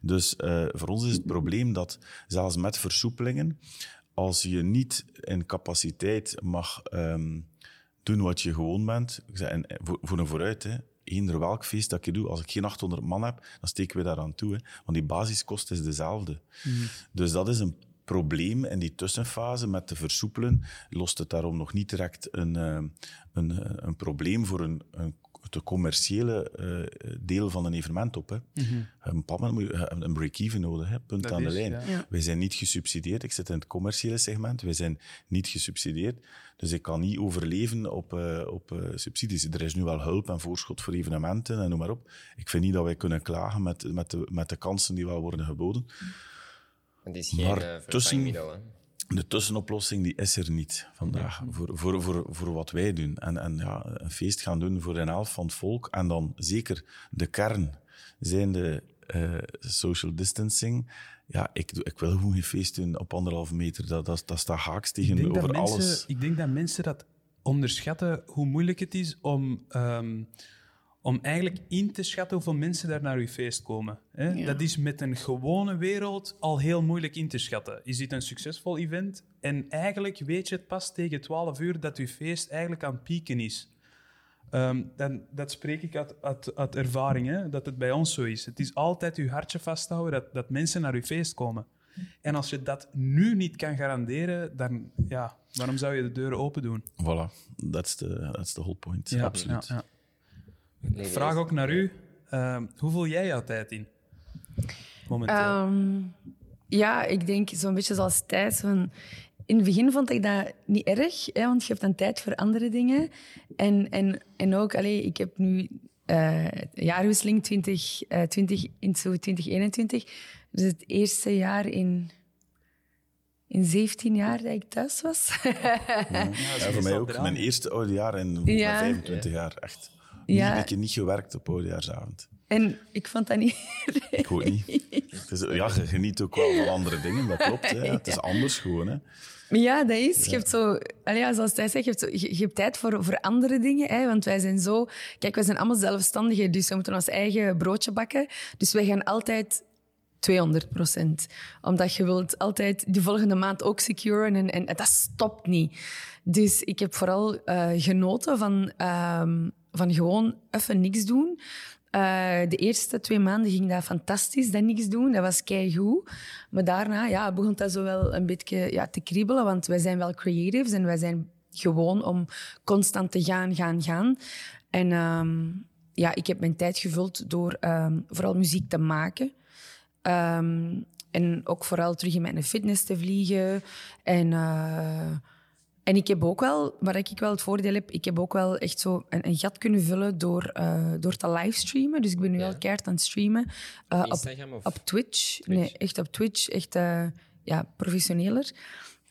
Dus eh, voor ons is het probleem dat zelfs met versoepelingen, als je niet in capaciteit mag ehm, doen wat je gewoon bent, ik en, eh, voor, voor een vooruit, hè, eender welk feest dat je doet, als ik geen 800 man heb, dan steken we daaraan toe. Hè, want die basiskost is dezelfde. Dus dat is een probleem in die tussenfase met te versoepelen. Lost het daarom nog niet direct een, eh, een, eh, een probleem voor een, een, het commerciële eh, deel van een evenement op. Hè. Op een moet je een break-even nodig, hè, punt Dat aan de lijn. ja. Ja. Wij zijn niet gesubsidieerd. Ik zit in het commerciële segment. Wij zijn niet gesubsidieerd. Dus ik kan niet overleven op, eh, op eh, subsidies. Er is nu wel hulp en voorschot voor evenementen en noem maar op. Ik vind niet dat wij kunnen klagen met, met, de, met de kansen die wel worden geboden. Het is geen Maar tussen- hè. De tussenoplossing die is er niet vandaag voor, voor, voor, voor wat wij doen. En, en ja, een feest gaan doen voor een helft van het volk. En dan zeker de kern zijn de eh, social distancing. Ja, ik, doe- ik wil gewoon geen feest doen op anderhalve meter. Dat, dat, dat staat haaks tegenover mensen, alles. ik denk dat mensen dat onderschatten hoe moeilijk het is om, ehm, om eigenlijk in te schatten hoeveel mensen daar naar uw feest komen. Hè? Ja. Dat is met een gewone wereld al heel moeilijk in te schatten. Is dit een succesvol event? En eigenlijk weet je het pas tegen 12 uur dat uw feest eigenlijk aan het pieken is. Ehm, dan, dat spreek ik uit, uit, uit ervaring, hè, dat het bij ons zo is. Het is altijd uw hartje vasthouden dat, dat mensen naar uw feest komen. En als je dat nu niet kan garanderen, dan ja, waarom zou je de deuren open doen? Voilà, that's the, that's the whole point. Absoluut. ja, ja. Nee, Ik vraag ook naar u. ehm, hoe vul jij jouw tijd in? Momenteel. Ehm, ja, ik denk zo'n beetje zoals Thijs. Van, in het begin vond ik dat niet erg, hè, want je hebt dan tijd voor andere dingen. En, en, en ook, allee, ik heb nu eh jaarwisseling 20, eh 20 into 2021. Dus het eerste jaar in, in 17 jaar dat ik thuis was. (laughs) Ja, voor mij ook. Mijn eerste oudejaar in Ja. 25 jaar. Echt. Ja. Ik heb niet gewerkt op oudejaarsavond. en ik vond dat niet... (laughs) Ik ook niet. Is, ja, je geniet ook wel van andere dingen, dat klopt. Hè. Het is anders gewoon. Hè. Maar ja, dat is. Je hebt zo, allee, ja, zoals hij zegt, je hebt, zo, je, je hebt tijd voor, voor andere dingen. Hè, want wij zijn zo. Kijk, wij zijn allemaal zelfstandigen, dus we moeten ons eigen broodje bakken. Dus wij gaan altijd 200 procent. Omdat je wilt altijd die volgende maand ook securen en, en dat stopt niet. Dus ik heb vooral eh, genoten van, ehm, van gewoon even niks doen. Eh, de eerste twee maanden ging dat fantastisch, dat niks doen. Dat was keigoed. Maar daarna ja, begon dat zo wel een beetje ja, te kriebelen. Want wij zijn wel creatives en wij zijn gewoon om constant te gaan, gaan, gaan. En ehm, ja, ik heb mijn tijd gevuld door ehm, vooral muziek te maken. Ehm, en ook vooral terug in mijn fitness te vliegen. En, eh, en ik heb ook wel, waar ik wel het voordeel heb, ik heb ook wel echt zo een, een gat kunnen vullen door, eh, door te livestreamen. Dus ik ben nu Ja. wel keihard aan het streamen. Eh, op, Instagram of op Twitch. Twitch? Nee, echt op Twitch. Echt eh, ja, professioneler.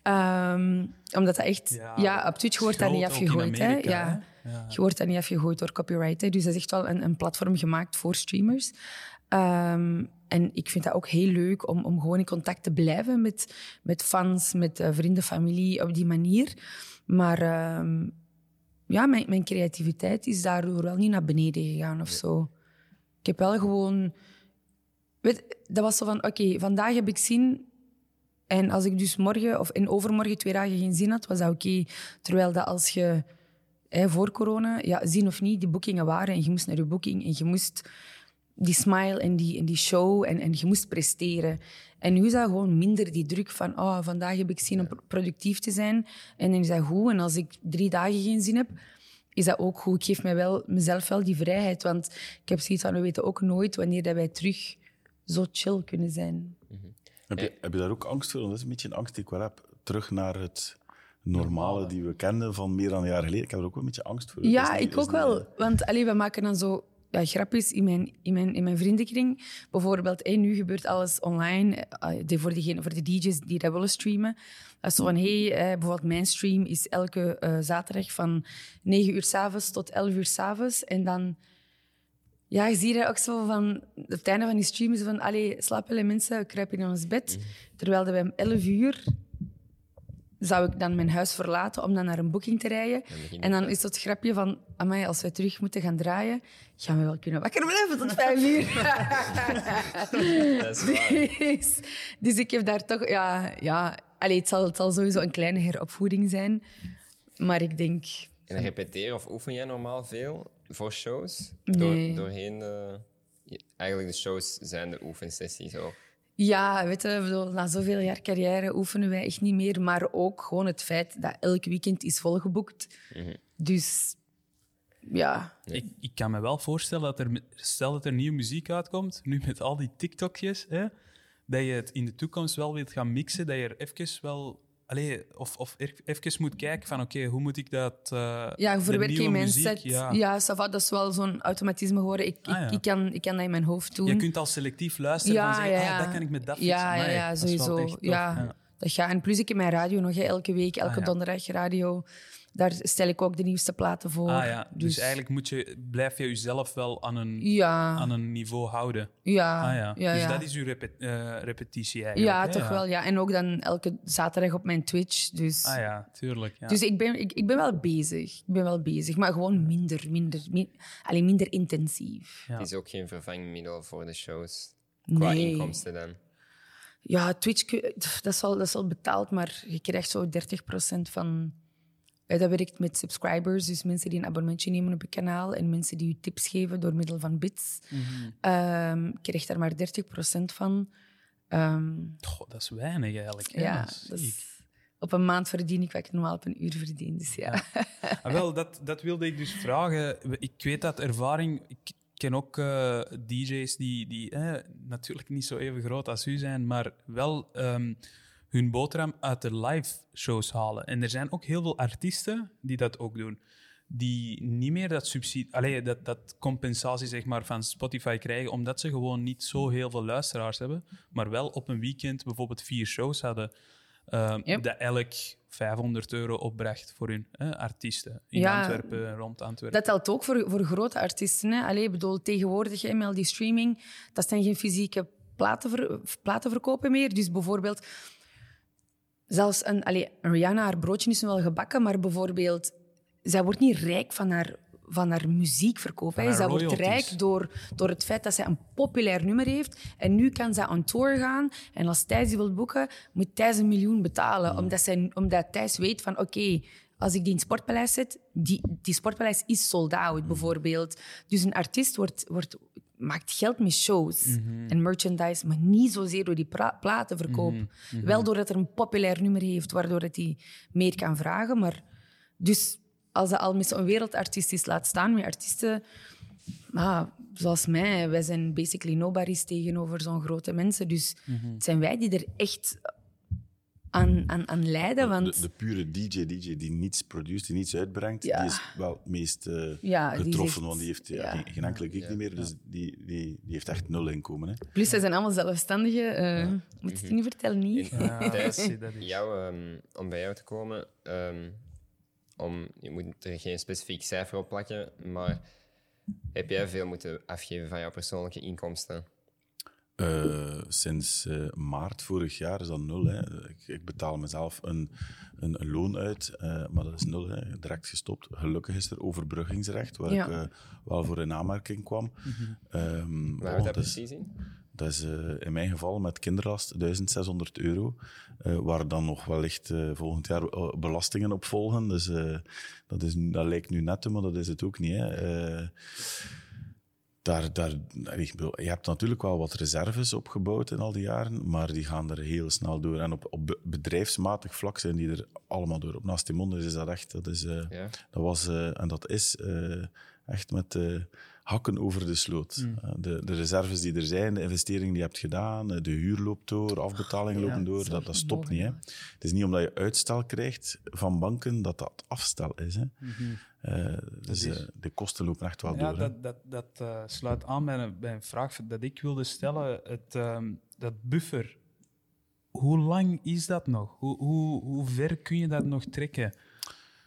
Ehm, omdat dat echt... Ja, Ja, op Twitch wordt dat niet afgegooid. Hè? Amerika, Ja. hè? Ja. Je wordt dat niet afgegooid door copyright. Hè? Dus dat is echt wel een, een platform gemaakt voor streamers. Ehm, en ik vind dat ook heel leuk om, om gewoon in contact te blijven met, met fans, met eh, vrienden, familie, op die manier. Maar ehm, ja, mijn, mijn creativiteit is daardoor wel niet naar beneden gegaan of zo. Ik heb wel gewoon... Weet, dat was zo van, oké, vandaag heb ik zin... En als ik dus morgen of in overmorgen twee dagen geen zin had, was dat oké. Terwijl dat als je hè, voor corona, ja, zin of niet, die boekingen waren en je moest naar je boeking en je moest die smile en die, en die show en, en je moest presteren. En nu is dat gewoon minder die druk van, oh, vandaag heb ik zin om pro- productief te zijn en dan is dat goed. En als ik drie dagen geen zin heb, is dat ook goed. Ik geef mij wel, mezelf wel die vrijheid, want ik heb zoiets van, we weten ook nooit wanneer dat wij terug zo chill kunnen zijn. Heb je, heb je daar ook angst voor? Want dat is een beetje een angst die ik wel heb. Terug naar het normale die we kenden van meer dan een jaar geleden. Ik heb er ook wel een beetje angst voor. Ja, niet- ik ook niet- wel. Want allee, we maken dan zo ja, grapjes in mijn, in, mijn, in mijn vriendenkring. Bijvoorbeeld, hey, nu gebeurt alles online. Die- voor, diegene, voor de DJ's die dat willen streamen. Dat is zo van, hey, eh, bijvoorbeeld mijn stream is elke eh, zaterdag van 9 uur s'avonds tot 11 uur s'avonds. En dan... Ja, je ziet dat ook zo van... Op het einde van die stream is van... Allee, slapen mensen, kruipen in ons bed. Terwijl dat we om 11 uur zou ik dan mijn huis verlaten om dan naar een boeking te rijden. En dan is dat grapje van, amai, als wij terug moeten gaan draaien, gaan we wel kunnen wakker blijven tot vijf (laughs) uur. Dat is dus, dus ik heb daar toch, ja, ja allee, het, zal, het zal sowieso een kleine heropvoeding zijn. Maar ik denk, En repeteren of oefen jij normaal veel voor shows? Nee. Door, doorheen de... Eigenlijk de shows zijn de oefensessies ook. Ja, weet je, bedoel, na zoveel jaar carrière oefenen wij echt niet meer. Maar ook gewoon het feit dat elk weekend is volgeboekt. Dus ja, Ik, ik kan me wel voorstellen dat er, stel dat er nieuwe muziek uitkomt, nu met al die TikTokjes, hè, dat je het in de toekomst wel wilt gaan mixen, dat je er even wel, allee, of, of even moet kijken van oké, hoe moet ik dat. eh, Ja, verwerk in mijn muziek, set. Ja. Ja, dat is wel zo'n automatisme geworden. Ik, Ah, ja. ik, ik, kan, ik kan dat in mijn hoofd doen. Je kunt al selectief luisteren ja, van zeggen, ja, ja. ah, dat kan ik met dat Ja, ja, ja, dat sowieso. tof. Ja, Dat gaat. En plus ik heb mijn radio nog, hè, elke week, elke Ah, ja. donderdag radio. Daar stel ik ook de nieuwste platen voor. Ah, ja. Dus, eigenlijk moet je, blijf je jezelf wel aan een, Ja, aan een niveau houden. ja, Ah, ja. ja, dus ja. dat is uw eh, repetitie eigenlijk. Ja, hè? toch wel. Ja. En ook dan elke zaterdag op mijn Twitch. Dus, Ah ja, tuurlijk. Ja. dus ik, ben, ik, ik ben wel bezig. Ik ben wel bezig. Maar gewoon minder, minder, mi- alleen minder intensief. Ja. Het is ook geen vervangmiddel voor de shows. Qua Nee. inkomsten dan. Ja, Twitch, dat is, wel, dat is wel betaald, maar je krijgt zo 30% van... eh, Dat werkt met subscribers, dus mensen die een abonnementje nemen op je kanaal en mensen die je tips geven door middel van bits. Ehm, je krijgt daar maar 30% van. Ehm, Goh, dat is weinig eigenlijk. hè. ja, Dat is op een maand verdien ik wat ik normaal op een uur verdien. Dus ja. Ah, wel, dat, dat wilde ik dus vragen. Ik weet dat ervaring. Ik ken ook eh, DJ's die, die eh, natuurlijk niet zo even groot als u zijn, maar wel ehm, hun boterham uit de live shows halen. En er zijn ook heel veel artiesten die dat ook doen. Die niet meer dat, subsidie, allee, dat, dat compensatie zeg maar, van Spotify krijgen, omdat ze gewoon niet zo heel veel luisteraars hebben, maar wel op een weekend bijvoorbeeld vier shows hadden. Yep. dat elk 500 euro opbracht voor hun hè, artiesten in Ja. Antwerpen, rond Antwerpen. Dat telt ook voor, voor grote artiesten. Hè. Allee, bedoel, tegenwoordig, die streaming, dat zijn geen fysieke platenver, platenverkopen meer. Dus bijvoorbeeld, zelfs een, Rihanna, haar broodje is nu wel gebakken, maar bijvoorbeeld, zij wordt niet rijk van haar, van haar muziekverkoop. Van haar Zij wordt rijk door, door het feit dat zij een populair nummer heeft. En nu kan zij on tour gaan. En als Thijs die wil boeken, moet Thijs een miljoen betalen. Omdat, zij, omdat Thijs weet van, oké, als ik die in het Sportpaleis zet, die, die Sportpaleis is sold out, bijvoorbeeld. Dus een artiest wordt, wordt, maakt geld met shows en merchandise, maar niet zozeer door die platenverkoop. Wel doordat er een populair nummer heeft, waardoor het hij meer kan vragen. Maar dus als dat al met zo'n wereldartiest is, laat staan met artiesten... Ah, zoals mij, wij zijn basically nobodies tegenover zo'n grote mensen. Dus het zijn wij die er echt aan, aan, aan lijden. Want De, de pure DJ, DJ die niets produceert, die niets uitbrengt, Ja. die is wel het meest eh, Ja, die getroffen, zegt- want die heeft ja, ja. geen, geen enkele gig meer, dus die, die, die heeft echt nul inkomen. Hè. plus, zij zijn allemaal zelfstandigen. eh Moet je het niet vertellen, niet? Ja, Thijs, (laughs) is- jou, ehm, om bij jou te komen, ehm, om, je moet er geen specifiek cijfer op plakken, maar heb jij veel moeten afgeven van jouw persoonlijke inkomsten? Eh, sinds eh, maart vorig jaar is dat nul. Hè. Ik, ik betaal mezelf een, een, een loon uit, eh, maar dat is nul. Hè. Direct gestopt. Gelukkig is er overbruggingsrecht, waar Ja. ik wel voor in aanmerking kwam. Ehm, Waar oh, dat precies in? Dat is in mijn geval met kinderlast 1600 euro, eh, waar dan nog wellicht eh, volgend jaar belastingen op volgen. Dus eh, dat, is, dat lijkt nu net, maar dat is het ook niet. Hè. Daar, daar, ik bedoel, je hebt natuurlijk wel wat reserves opgebouwd in al die jaren, maar die gaan er heel snel door. En op, op be- bedrijfsmatig vlak zijn die er allemaal door. Op Nastimondes is dat echt, dat, is, eh, Ja. dat was eh, en dat is eh, echt met hakken over de sloot. Eh, de, de reserves die er zijn, de investeringen die je hebt gedaan, de huur loopt door, afbetalingen Ja, lopen door, dat dat, stopt niet. Hè. Het is niet omdat je uitstel krijgt van banken dat dat afstel is. Hè. Dus is- eh, de kosten lopen echt wel Ja, door. dat, dat, dat eh, sluit aan bij een, bij een vraag dat ik wilde stellen. Het, ehm, dat buffer, hoe lang is dat nog? Hoe, hoe, hoe ver kun je dat nog trekken?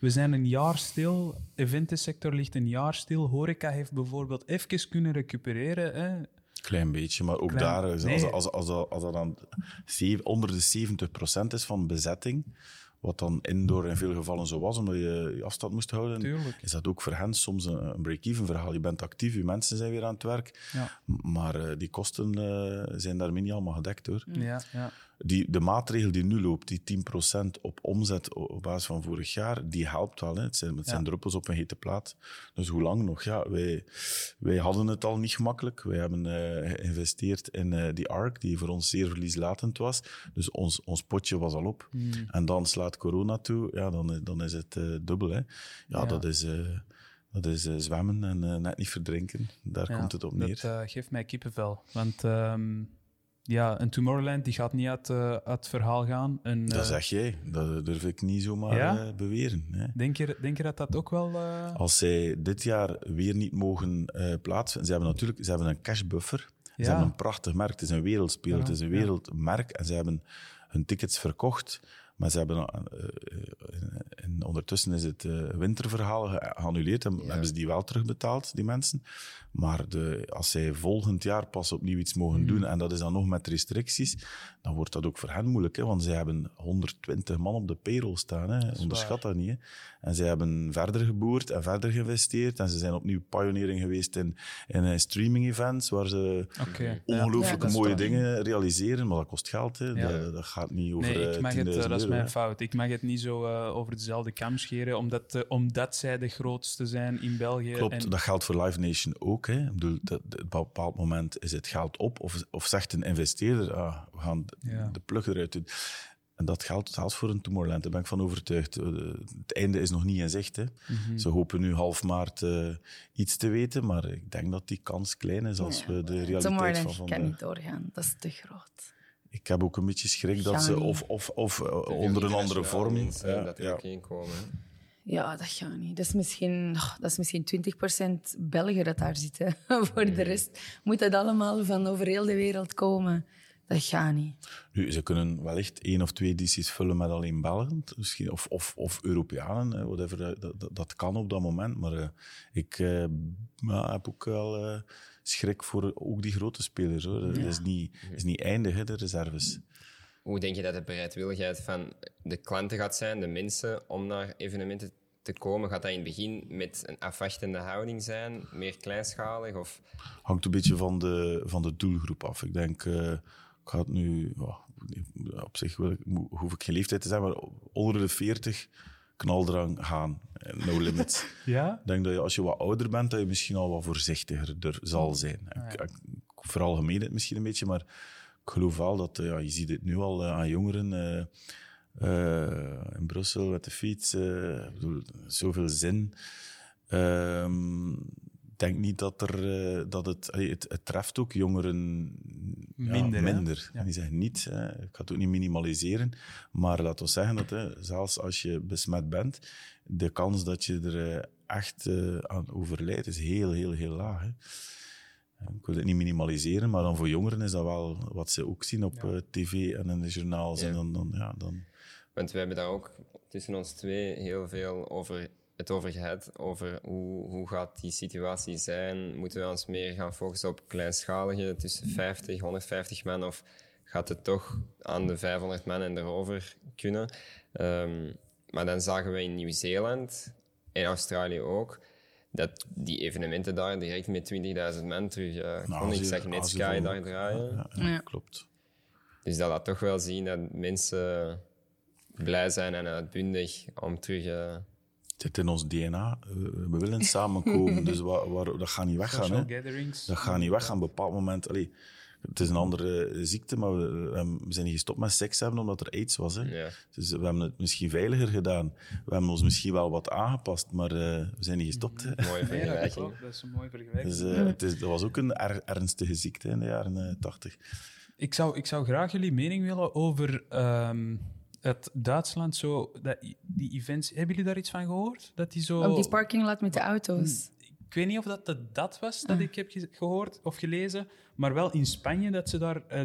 We zijn een jaar stil, eventensector ligt een jaar stil. Horeca heeft bijvoorbeeld even kunnen recupereren. Hè? Klein beetje, maar ook Klein- daar, als, Nee. als, als, als, dat- dan onder de 70% is van bezetting, wat dan indoor in veel gevallen zo was, omdat je je afstand moest houden, Tuurlijk. is dat ook voor hen soms een, een break-even verhaal. Je bent actief, je mensen zijn weer aan het werk, Ja. maar eh, die kosten eh, zijn daarmee niet allemaal gedekt hoor. Ja, ja. Die, de maatregel die nu loopt, die 10% op omzet op basis van vorig jaar, die helpt wel. Hè. Het, zijn, het zijn Ja. druppels op een hete plaat. Dus hoe lang nog? Ja, wij, wij hadden het al niet gemakkelijk. Wij hebben eh, geïnvesteerd in eh, die ARC, die voor ons zeer verlieslatend was. Dus ons, ons potje was al op. Hmm. En dan slaat corona toe, ja, dan, dan is het eh, dubbel. Hè. Ja, Ja. dat is, eh, dat is eh, zwemmen en eh, net niet verdrinken. Daar Ja, komt het op neer. Dat eh, geeft mij kippenvel. Want ehm, ja, een Tomorrowland die gaat niet uit, eh, uit het verhaal gaan. Een, dat eh, zeg jij. Dat durf ik niet zomaar Ja? eh, beweren. Hè. denk, je, denk je dat dat ook wel... Als zij dit jaar weer niet mogen plaatsen, ze hebben natuurlijk ze hebben een cashbuffer. Ze hebben een prachtig merk, het is een wereldspeel, Ja, het is een wereldmerk en ze hebben hun tickets verkocht. Maar ze hebben, en ondertussen is het winterverhaal ge- geannuleerd en hebben ze die wel terugbetaald, die mensen. Maar de, als zij volgend jaar pas opnieuw iets mogen Hmm. doen, en dat is dan nog met restricties, dan wordt dat ook voor hen moeilijk. Hè? Want zij hebben 120 man op de payroll staan. Hè? Onderschat dat niet. Hè? En zij hebben verder geboerd en verder geïnvesteerd. En ze zijn opnieuw pioneering geweest in, in eh, streaming-events, waar ze ongelooflijke Ja, mooie dingen realiseren. Maar dat kost geld. Hè? Ja. Dat, dat gaat niet over Nee, eh, ik mag het, 10.000 eh, dat is mijn fout. Ik mag het niet zo eh, over dezelfde kam scheren, omdat, eh, omdat zij de grootste zijn in België. Klopt, En, dat geldt voor Live Nation ook. Hè. Ik bedoel, dat, dat- op een bepaald moment is het geld op, of, of zegt een investeerder, ah, we gaan de, Ja. de plug eruit doen. En dat geldt zelfs voor een Tomorrowland, daar ben ik van overtuigd. Eh, Het einde is nog niet in zicht. Hè. Mhm. Ze hopen nu half maart eh, iets te weten, maar ik denk dat die kans klein is als we de realiteit van Tomorrowland kan vandaag... niet doorgaan, dat is te groot. Ik heb ook een beetje schrik dat ze, of, of, of onder een andere vorm... Ja, dat er ja. ook in komen. hè. Ja, dat gaat niet. Dat is misschien, oh, dat is misschien 20% Belgen dat daar zitten. (laughs) Voor de rest moet dat allemaal van over heel de wereld komen. Dat gaat niet. Nu, ze kunnen wellicht één of twee edities vullen met alleen Belgen, misschien, of, of, of Europeanen, whatever, dat, dat, dat kan op dat moment. Maar uh, ik uh, ja, heb ook wel uh, schrik voor ook die grote spelers. Hoor. Dat is niet, is niet eindig, hè, de reserves. Hoe denk je dat de bereidwilligheid van de klanten gaat zijn, de mensen, om naar evenementen te komen? Gaat dat in het begin met een afwachtende houding zijn, meer kleinschalig? Of? Hangt een beetje van de, van de doelgroep af. Ik denk, uh, ik ga het nu, oh, op zich wil ik, hoef ik geen leeftijd te zijn, maar onder de 40 knaldrang gaan. No limits. (laughs) ja? Ik denk dat je als je wat ouder bent, dat je misschien al wat voorzichtiger er zal zijn. Ja. Ik, ik, vooral gemeen het misschien een beetje, maar ik geloof wel dat, ja, je ziet het nu al uh, aan jongeren uh, in Brussel met de fiets. ik bedoel, zoveel zin. Ehm, ik denk niet dat, er, dat het, het, het treft ook jongeren minder. Ja, minder. Ja. Die zeggen niet, hè, ik ga het ook niet minimaliseren, maar laten we zeggen dat hè, zelfs als je besmet bent, de kans dat je er echt aan overlijdt is heel, heel, heel laag. Hè. Ik wil het niet minimaliseren, maar dan voor jongeren is dat wel wat ze ook zien op ja. uh, tv en in de journaals. Ja. En dan, dan, ja, dan... Want we hebben daar ook tussen ons twee heel veel over het over gehad. Over hoe, hoe gaat die situatie zijn? Moeten we ons meer gaan focussen op kleinschalige, tussen 50, 150 man? Of gaat het toch aan de 500 man en erover kunnen? Um, maar dan zagen we in Nieuw-Zeeland en Australië ook dat die evenementen daar direct met 20.000 man terug uh, nou, kon. Ik zag net Sky daar draaien. Ja, ja, ja, klopt. Dus dat laat toch wel zien dat mensen blij zijn en uitbundig om terug... Uh, het zit in ons DNA. We, we willen samenkomen, (laughs) dus waar, waar, dat gaat niet weggaan. Hè. Dat gaat niet weggaan. Op een bepaald moment... Allee, het is een andere ziekte, maar we, we, zijn niet gestopt met seks hebben omdat er aids was. Hè. Ja. Dus we hebben het misschien veiliger gedaan. We hebben ons misschien wel wat aangepast, maar uh, we zijn niet gestopt. Hè. Mooie vergelijking. Ja, dat is een mooie vergelijking. Dus, uh, het is, dat was ook een er, ernstige ziekte in de jaren tachtig. ik, zou, ik zou graag jullie mening willen over um, het Duitsland. Zo, dat, die events, hebben jullie daar iets van gehoord? Dat die zo... Op die parkinglot met de auto's. Ik weet niet of dat de, dat was dat ik heb gehoord of gelezen, maar wel in Spanje dat ze daar uh,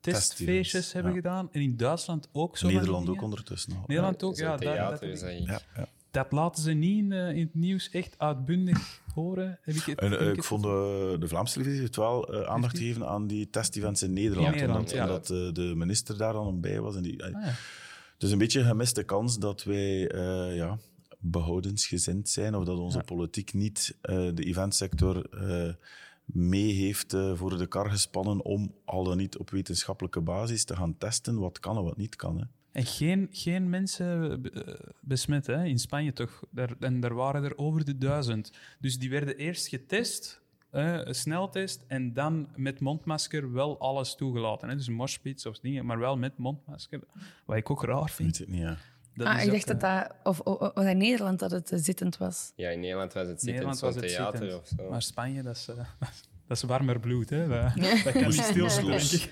testfeestjes hebben ja. gedaan. En in Duitsland ook zo. Nederland ook ondertussen. Nederland ook, ja. Theater, dat, dat, ja, ja. dat, laten ze niet in, uh, in, het nieuws echt uitbundig (laughs) horen. Heb ik het, en, uh, ik vond de, de Vlaamse televisie heeft wel uh, aandacht gegeven aan die testevents in Nederland. Ja, Nederland omdat, omdat de minister daar dan bij was. En die, ah, ja. Dus een beetje een gemiste kans dat wij ja, behoudensgezind zijn of dat onze Ja. politiek niet uh, de eventsector uh, mee heeft uh, voor de kar gespannen om al dan niet op wetenschappelijke basis te gaan testen wat kan en wat niet kan. Hè. En geen, geen mensen besmet, hè? in Spanje toch? Daar, en daar waren er over de duizend. Dus die werden eerst getest, een sneltest, en dan met mondmasker wel alles toegelaten. Hè? Dus moshpits of dingen, maar wel met mondmasker. Wat ik ook raar vind. Weet het niet, ja. Dat ah, ik dacht dat dat... Of, of, of, in Nederland dat het uh, zittend was. Ja, in Nederland was het zittend, Nederland zo'n was het theater zittend. of zo. Maar Spanje, dat is, uh, (laughs) dat is warmer bloed. Hè? Dat, dat kan niet stilstaan.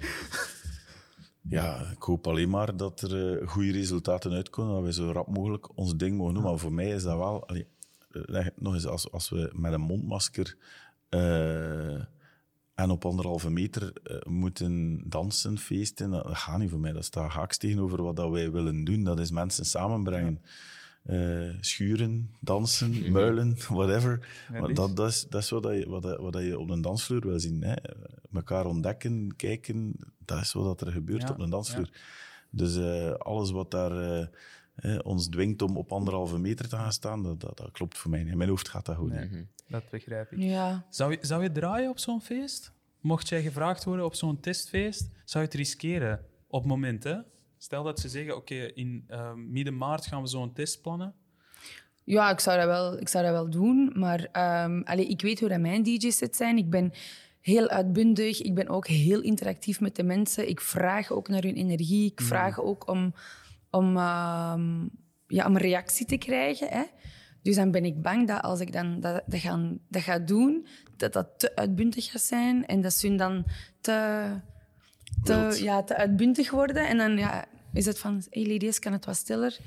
Ja, ik hoop alleen maar dat er uh, goede resultaten uitkomen, dat wij zo rap mogelijk ons ding mogen doen. Maar voor mij is dat wel... Allee, nog eens, als, als we met een mondmasker en op anderhalve meter uh, moeten dansen, feesten, dat, gaat niet voor mij. Dat staat haaks tegenover wat dat wij willen doen. Dat is mensen samenbrengen. Uh, schuren, dansen, (laughs) muilen, whatever. Ja, dat, dat, is, dat is wat, je, wat, wat je op een dansvloer wil zien. Hè. Mekaar ontdekken, kijken, dat is wat er gebeurt Ja, op een dansvloer. ja. Dus uh, alles wat daar uh, ons dwingt om op anderhalve meter te gaan staan, dat, dat, dat klopt voor mij. In mijn hoofd gaat dat goed. Nee. Dat begrijp ik. Ja. Zou je, zou je draaien op zo'n feest? Mocht jij gevraagd worden op zo'n testfeest, zou je het riskeren op het moment, hè? Stel dat ze zeggen, oké, in uh, midden maart gaan we zo'n test plannen. Ja, ik zou dat wel, ik zou dat wel doen. Maar um, allee, ik weet hoe dat mijn DJ-sets zijn. Ik ben heel uitbundig. Ik ben ook heel interactief met de mensen. Ik vraag ook naar hun energie. Ik vraag ook om, om, um, ja, om een reactie te krijgen. Hè. Dus dan ben ik bang dat als ik dan dat, dat, gaan, dat ga doen, dat dat te uitbundig gaat zijn. En dat ze dan te, te, ja, te uitbundig worden. En dan ja, is het van, hey ladies, kan het wat stiller?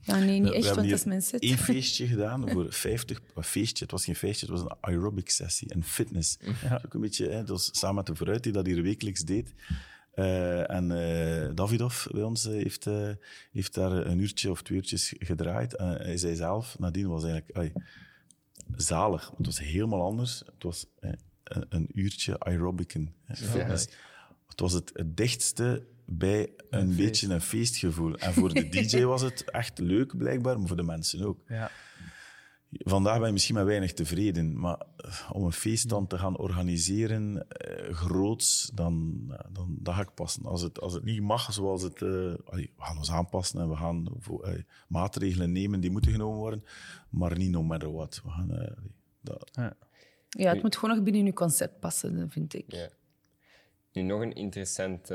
Ja, nee, niet We echt, want dat is mijn set. (laughs) feestje gedaan voor 50... Een feestje, het was geen feestje, het was een aerobic sessie, een fitness. Dat is ook een beetje, hè, dat was samen met de Vooruit die dat hier wekelijks deed. Eh, en uh, Davidov bij ons heeft, uh, heeft daar een uurtje of twee uurtjes gedraaid. En hij zei zelf, nadien was eigenlijk ay, zalig. Het was helemaal anders. Het was een, een, uurtje aerobicen. Ja. Het was het, het dichtste bij een, een beetje een feestgevoel. En voor de (laughs) DJ was het echt leuk, blijkbaar, maar voor de mensen ook. Ja. Vandaag ben je misschien maar weinig tevreden, maar eh, om een feest dan te gaan organiseren, eh, groots, dan, dan dat ga ik passen. Als het, als het niet mag zoals het... Uh, we gaan ons aanpassen en we gaan uh, maatregelen nemen die moeten genomen worden, maar niet no matter what. We gaan, dat. Ja. ja, het moet gewoon nog binnen je concept passen, vind ik. Ja. Nu, nog een interessant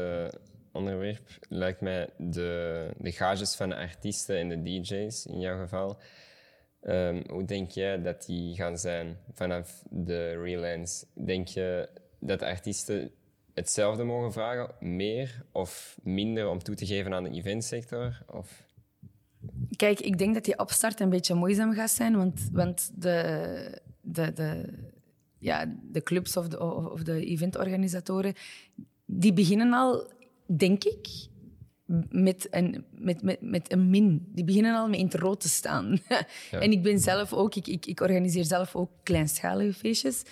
onderwerp lijkt mij de, de gages van de artiesten en de DJ's in jouw geval. Um, hoe denk jij dat die gaan zijn vanaf de relance? Denk je dat de artiesten hetzelfde mogen vragen, meer of minder om toe te geven aan de eventsector? Of? Kijk, ik denk dat die opstart een beetje moeizaam gaat zijn, want, want de, de, de, ja, de clubs of de, of de eventorganisatoren, die beginnen al denk ik, met een, met, met, met een min. Die beginnen al met in het rood te staan. (laughs) En ik ben zelf ook, ik, ik, ik organiseer zelf ook kleinschalige feestjes.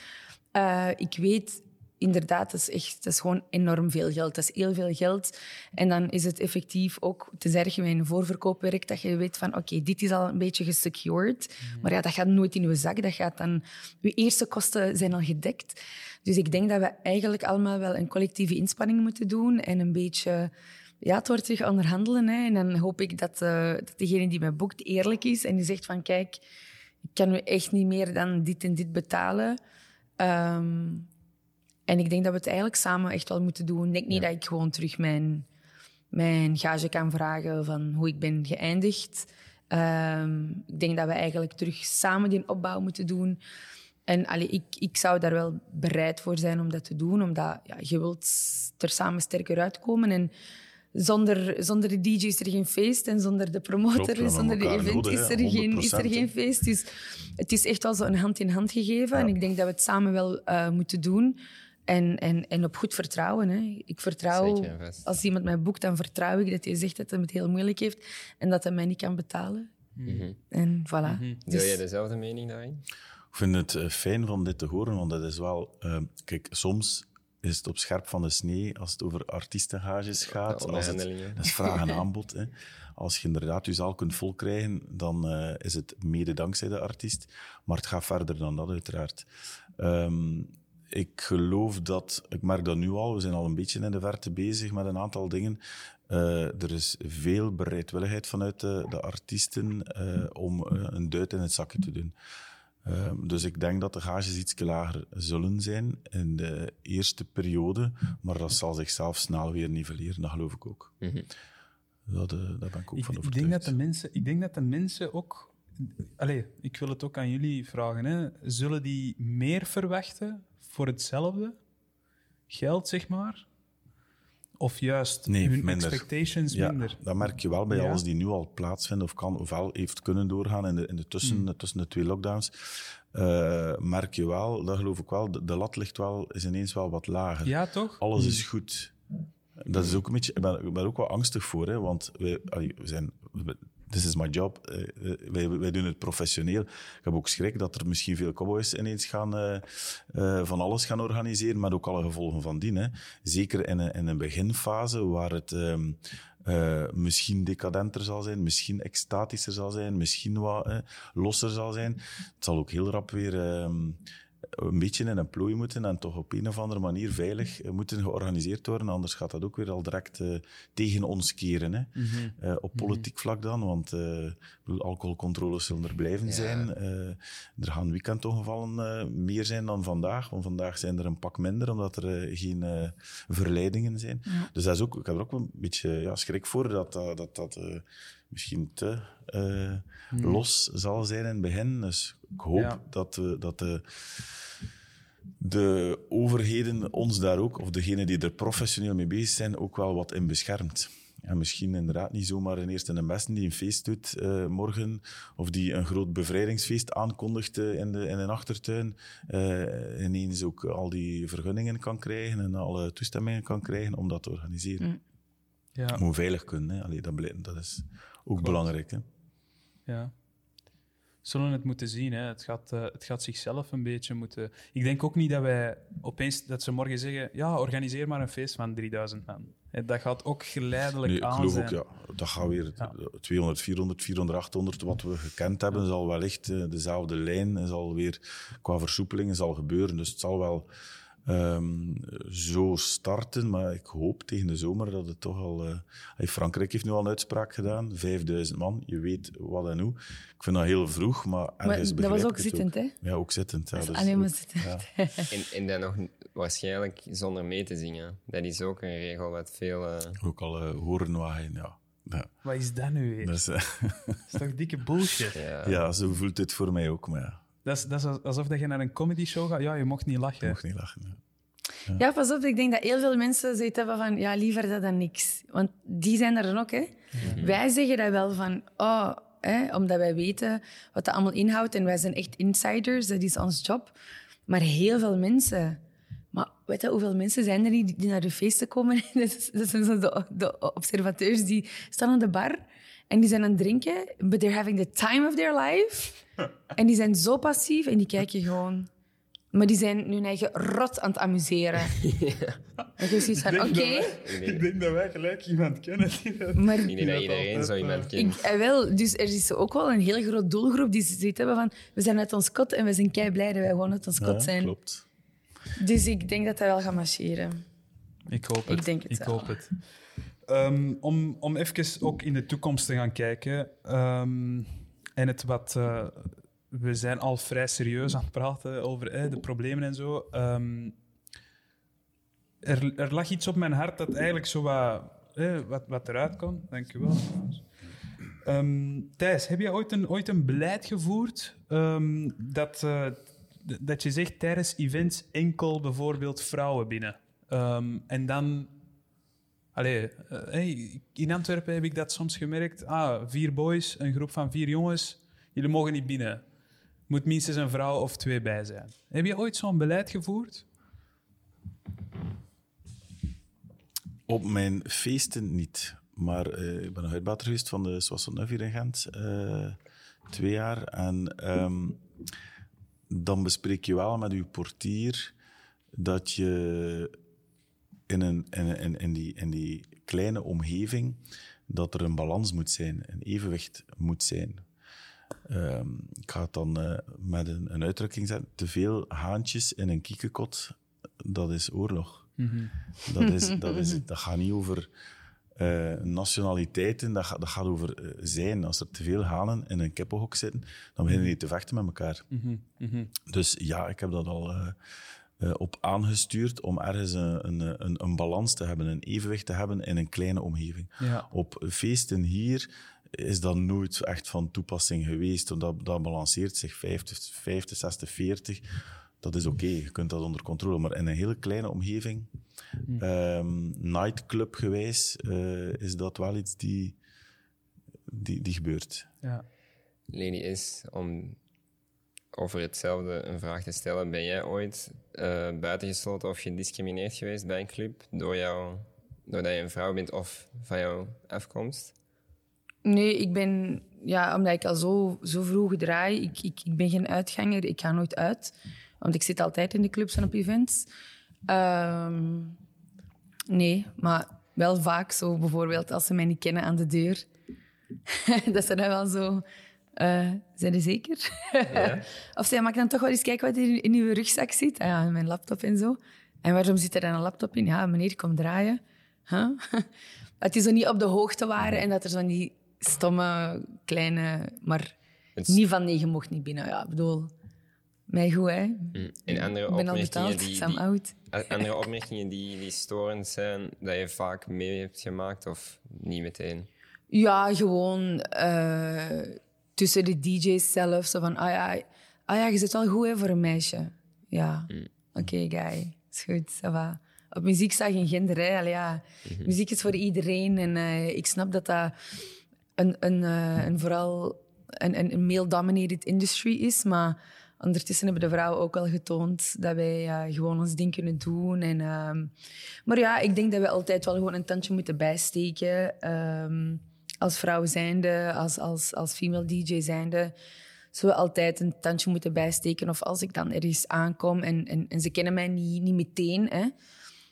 Uh, ik weet inderdaad, dat is, echt, dat is gewoon enorm veel geld. Dat is heel veel geld. En dan is het effectief ook te zeggen bij een voorverkoopwerk dat je weet van oké, dit is al een beetje gesecured. Mm. Maar ja, dat gaat nooit in je zak. Dat gaat dan... Je eerste kosten zijn al gedekt. Dus ik denk dat we eigenlijk allemaal wel een collectieve inspanning moeten doen en een beetje ja, het wordt terug onderhandelen. Hè. En dan hoop ik dat, uh, dat degene die mij boekt eerlijk is en die zegt van kijk, ik kan echt niet meer dan dit en dit betalen. Um, en ik denk dat we het eigenlijk samen echt wel moeten doen. Ik denk niet dat ik gewoon terug mijn, mijn gage kan vragen van hoe ik ben geëindigd. Um, ik denk dat we eigenlijk terug samen die opbouw moeten doen. En allee, ik, ik zou daar wel bereid voor zijn om dat te doen, omdat ja, je wilt er samen sterker uitkomen. En zonder, zonder de DJ is er geen feest en zonder de promotor, Klopt, zonder de event is, er geen, is er geen feest. Dus het is echt wel zo een hand in hand gegeven. En ik denk dat we het samen wel uh, moeten doen. En, en, en op goed vertrouwen. Hè. Ik vertrouw, als iemand mij boekt, dan vertrouw ik dat hij zegt dat hij het heel moeilijk heeft en dat hij mij niet kan betalen. Mm -hmm. En voilà. Mm -hmm. Deel jij dezelfde mening daarin? Ik vind het uh, fijn van dit te horen, want dat is wel... Uh, kijk, soms is het op scherp van de snee als het over artiestengages gaat. Als het, dat is vraag en (laughs) aanbod. Hè. Als je inderdaad je zaal kunt volkrijgen, dan uh, is het mede dankzij de artiest. Maar het gaat verder dan dat, uiteraard. Um, ik geloof dat, ik merk dat nu al, we zijn al een beetje in de verte bezig met een aantal dingen. Uh, er is veel bereidwilligheid vanuit de, de artiesten uh, om een duit in het zakje te doen. Ehm, dus ik denk dat de gages iets lager zullen zijn in de eerste periode, maar dat zal zichzelf snel weer nivelleren, dat geloof ik ook. Mm -hmm. dat, daar ben ik ook ik, van overtuigd. Ik denk, dat de mensen, ik denk dat de mensen ook... Allee, ik wil het ook aan jullie vragen. Hè. Zullen die meer verwachten voor hetzelfde geld, zeg maar? Of juist nee, hun minder. expectations ja, minder? Dat merk je wel bij ja. alles die nu al plaatsvinden of kan of wel heeft kunnen doorgaan in de, in de tussen, mm. tussen de twee lockdowns. Uh, merk je wel, dat geloof ik wel, de, de, lat ligt wel, is ineens wel wat lager. Ja, toch? Alles mm. is goed. Dat is ook een beetje, ik ben, ik ben ook wel angstig voor, hè, want we, we zijn, this is my job. Uh, wij, wij, doen het professioneel. Ik heb ook schrik dat er misschien veel cowboys ineens gaan uh, van alles gaan organiseren, met ook alle gevolgen van dien. Hè. Zeker in een, in een beginfase waar het um, misschien decadenter zal zijn, misschien extatischer zal zijn, misschien wat losser zal zijn. Het zal ook heel rap weer um, een beetje in een plooi moeten en toch op een of andere manier veilig eh, moeten georganiseerd worden. Anders gaat dat ook weer al direct uh, tegen ons keren. Hè. Mm -hmm. uh, op mhm. politiek vlak dan, want uh, alcoholcontroles zullen er blijven ja. zijn. er gaan weekendongevallen meer zijn dan vandaag. Want vandaag zijn er een pak minder, omdat er geen verleidingen zijn. Ja. Dus dat is ook, ik heb er ook een beetje ja, schrik voor dat dat, dat misschien te hmm. los zal zijn in het begin. Dus ik hoop ja. dat, uh, dat de, de overheden ons daar ook, of degenen die er professioneel mee bezig zijn, ook wel wat in beschermt. En misschien inderdaad niet zomaar een eerste en beste die een feest doet eh, morgen, of die een groot bevrijdingsfeest aankondigt eh, in, de, in een achtertuin, eh, ineens ook al die vergunningen kan krijgen en alle toestemmingen kan krijgen om dat te organiseren. Mm. Ja, moet veilig kunnen, hè. Allee, dat, blijft- dat is ook belangrijk. Hè. ja. Zullen het moeten zien. Hè. Het, gaat, eh, het gaat zichzelf een beetje moeten. Ik denk ook niet dat wij opeens dat ze morgen zeggen: ja, organiseer maar een feest van 3000 man. Dat gaat ook geleidelijk Nee, ik aan geloof zijn. ook, ja, dat gaat weer Ja. 200, 400, 400, 800, wat we gekend hebben, zal wellicht eh, dezelfde lijn, zal weer qua versoepelingen zal gebeuren. Dus het zal wel ehm, zo starten, maar ik hoop tegen de zomer dat het toch al... eh, Frankrijk heeft nu al een uitspraak gedaan, 5000 man, je weet wat en hoe. Ik vind dat heel vroeg, maar Maar ergens dat begrijp was ook zittend, hè? Ja, ook zittend. Ja, Dat is dus alleen maar zittend. ja. En, en dan nog waarschijnlijk zonder mee te zingen. Dat is ook een regel wat veel... eh, Ook al eh, horen waaien, ja. Ja, Wat is dat nu weer? dat is, eh, Dat is toch dikke bullshit? ja. ja, zo voelt het voor mij ook, maar ja, Dat, is, dat is alsof dat je naar een comedy show gaat. Ja, je mocht niet lachen. mag niet lachen. ja. Ja, pas op. Ik denk dat heel veel mensen zoiets hebben van... Ja, liever dat dan niks. Want die zijn er dan ook, hè. Wij zeggen dat wel van... Oh, hè, omdat wij weten wat dat allemaal inhoudt. En wij zijn echt insiders. Dat is ons job. Maar heel veel mensen... Maar weet je hoeveel mensen zijn er die- die naar de feesten komen? (laughs) dat zijn zo de, de observateurs die staan aan de bar... En die zijn aan het drinken, but they're having the time of their life. En die zijn zo passief en die kijken gewoon... Maar die zijn hun eigen rot aan het amuseren. (laughs) En je ziet van, oké, Ik denk dat wij gelijk iemand kennen. die dat- maar... Ik denk dat iedereen zo iemand kent. Ik, eh, wel, dus er is ook wel een heel groot doelgroep die zoiets hebben van... We zijn uit ons kot en we zijn kei blij dat wij gewoon uit ons kot Ja, zijn. klopt. Dus ik denk dat dat wel gaat marcheren. Ik hoop het. Ik denk het Ik wel. hoop het. Ehm, om, om even ook in de toekomst te gaan kijken. ehm, en het wat... eh, we zijn al vrij serieus aan het praten over eh, de problemen en zo. Ehm, er, er lag iets op mijn hart dat eigenlijk zo wat, eh, wat, wat eruit kon. Dank u wel. Ehm, Thijs, heb je ooit een, ooit een beleid gevoerd dat, eh, dat je zegt tijdens events enkel bijvoorbeeld vrouwen binnen? En dan... Allee, eh, hey, in Antwerpen heb ik dat soms gemerkt. Ah, vier boys, een groep van vier jongens. Jullie mogen niet binnen. Moet minstens een vrouw of twee bij zijn. Heb je ooit zo'n beleid gevoerd? Op mijn feesten niet. Maar eh, ik ben een uitbater van de Soissonneuve hier in Gent. eh, twee jaar. En ehm, dan bespreek je wel met je portier dat je in, een, in, in, in, die, in die kleine omgeving dat er een balans moet zijn, een evenwicht moet zijn. Ehm, ik ga het dan eh, met een, een uitdrukking zetten. Te veel haantjes in een kiekenkot, dat is oorlog. Dat, is, (laughs) dat, is, dat gaat niet over eh, nationaliteiten, dat, gaat- dat gaat over eh, zijn. Als er te veel hanen in een kippenhok zitten, dan beginnen die te vechten met elkaar. Dus ja, ik heb dat al eh, op aangestuurd om ergens een, een, een, een balans te hebben, een evenwicht te hebben in een kleine omgeving. Ja. Op feesten hier is dat nooit echt van toepassing geweest. Dat, dat balanceert zich 50, 50 60, 40. Dat is oké, je kunt dat onder controle. Maar in een hele kleine omgeving, ehm, nightclub gewijs, eh, is dat wel iets die, die, die gebeurt. Ja. Leni is om over hetzelfde een vraag te stellen. Ben jij ooit eh, buitengesloten of gediscrimineerd geweest bij een club door jou, doordat je een vrouw bent of van jouw afkomst? Nee, ik ben... Ja, omdat ik al zo, zo vroeg draai, ik, ik, ik ben geen uitganger. Ik ga nooit uit. Want ik zit altijd in de clubs en op events. Ehm, nee, maar wel vaak zo bijvoorbeeld als ze mij niet kennen aan de deur. (laughs) dat ze dan wel zo... eh zijn er zeker? (laughs) of zij mag dan toch wel eens kijken wat er in uw rugzak zit. Ah ja, mijn laptop en zo. En waarom zit er dan een laptop in? Ja, meneer, kom draaien. Huh? (laughs) dat die zo niet op de hoogte waren en dat er zo die stomme, kleine... Maar Het niet van nee, je mocht niet binnen. Ja, ik bedoel... Mij goed, hè. Mm. En andere Ik ben al opmerkingen, betaald, die, Sam oud. andere opmerkingen die, die storend zijn, dat je vaak mee hebt gemaakt of niet meteen? Ja, gewoon eh, tussen de DJ's zelf. Zo van, ah ja, ah ja, je zit wel goed hè, voor een meisje. Ja, oké, guy. Is goed, ça va. op muziek staat geen gender. Hè. Allee, ja. Mhm. Muziek is voor iedereen. En eh, ik snap dat dat een, een, eh, een vooral een, een, male-dominated industry is. Maar ondertussen hebben de vrouwen ook al getoond dat wij gewoon ons ding kunnen doen. En, ehm, maar ja, ik denk dat we altijd wel gewoon een tandje moeten bijsteken. Ehm, als vrouw zijnde, als, als, als female DJ zijnde zullen we altijd een tandje moeten bijsteken. Of als ik dan ergens aankom en, en, en ze kennen mij niet, niet meteen, hè,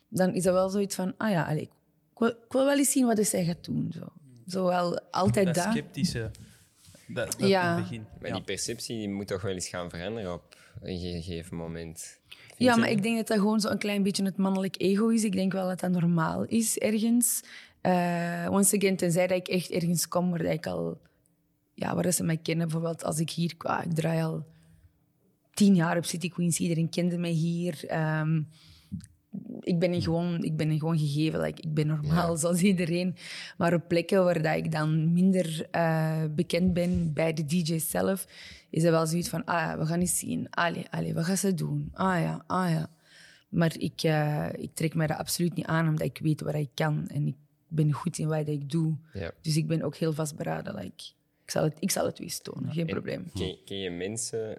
dan is dat wel zoiets van, ah ja, allee, ik, wil, ik wil wel eens zien wat zij gaat doen. Zo, zo wel altijd Dat dat. sceptische. Dat, dat Ja. in het begin. Maar Ja. die perceptie die moet toch wel eens gaan veranderen op een gegeven moment. Vind Ja, je maar ik denk dat dat gewoon zo'n klein beetje het mannelijk ego is. Ik denk wel dat dat normaal is ergens. Eh once again, tenzij dat ik echt ergens kom waar dat ik al... Ja, waar ze mij kennen. Bijvoorbeeld als ik hier... ah, ik draai al tien jaar op City Queens. Iedereen kende mij hier. Ehm, ik ben er gewoon, ik ben er gewoon gegeven. Like, ik ben normaal zoals iedereen. Maar op plekken waar dat ik dan minder eh, bekend ben bij de DJ's zelf, is er wel zoiets van: ah ja, we gaan eens zien. Allee, allee, wat gaan ze doen? Ah ja, ah ja. Maar ik, eh, ik trek mij dat absoluut niet aan, omdat ik weet wat ik kan. En ik ben goed in wat ik doe. Ja. Dus ik ben ook heel vastberaden. Like, ik, zal het, ik zal het eens tonen, geen En probleem. Ken, ken je mensen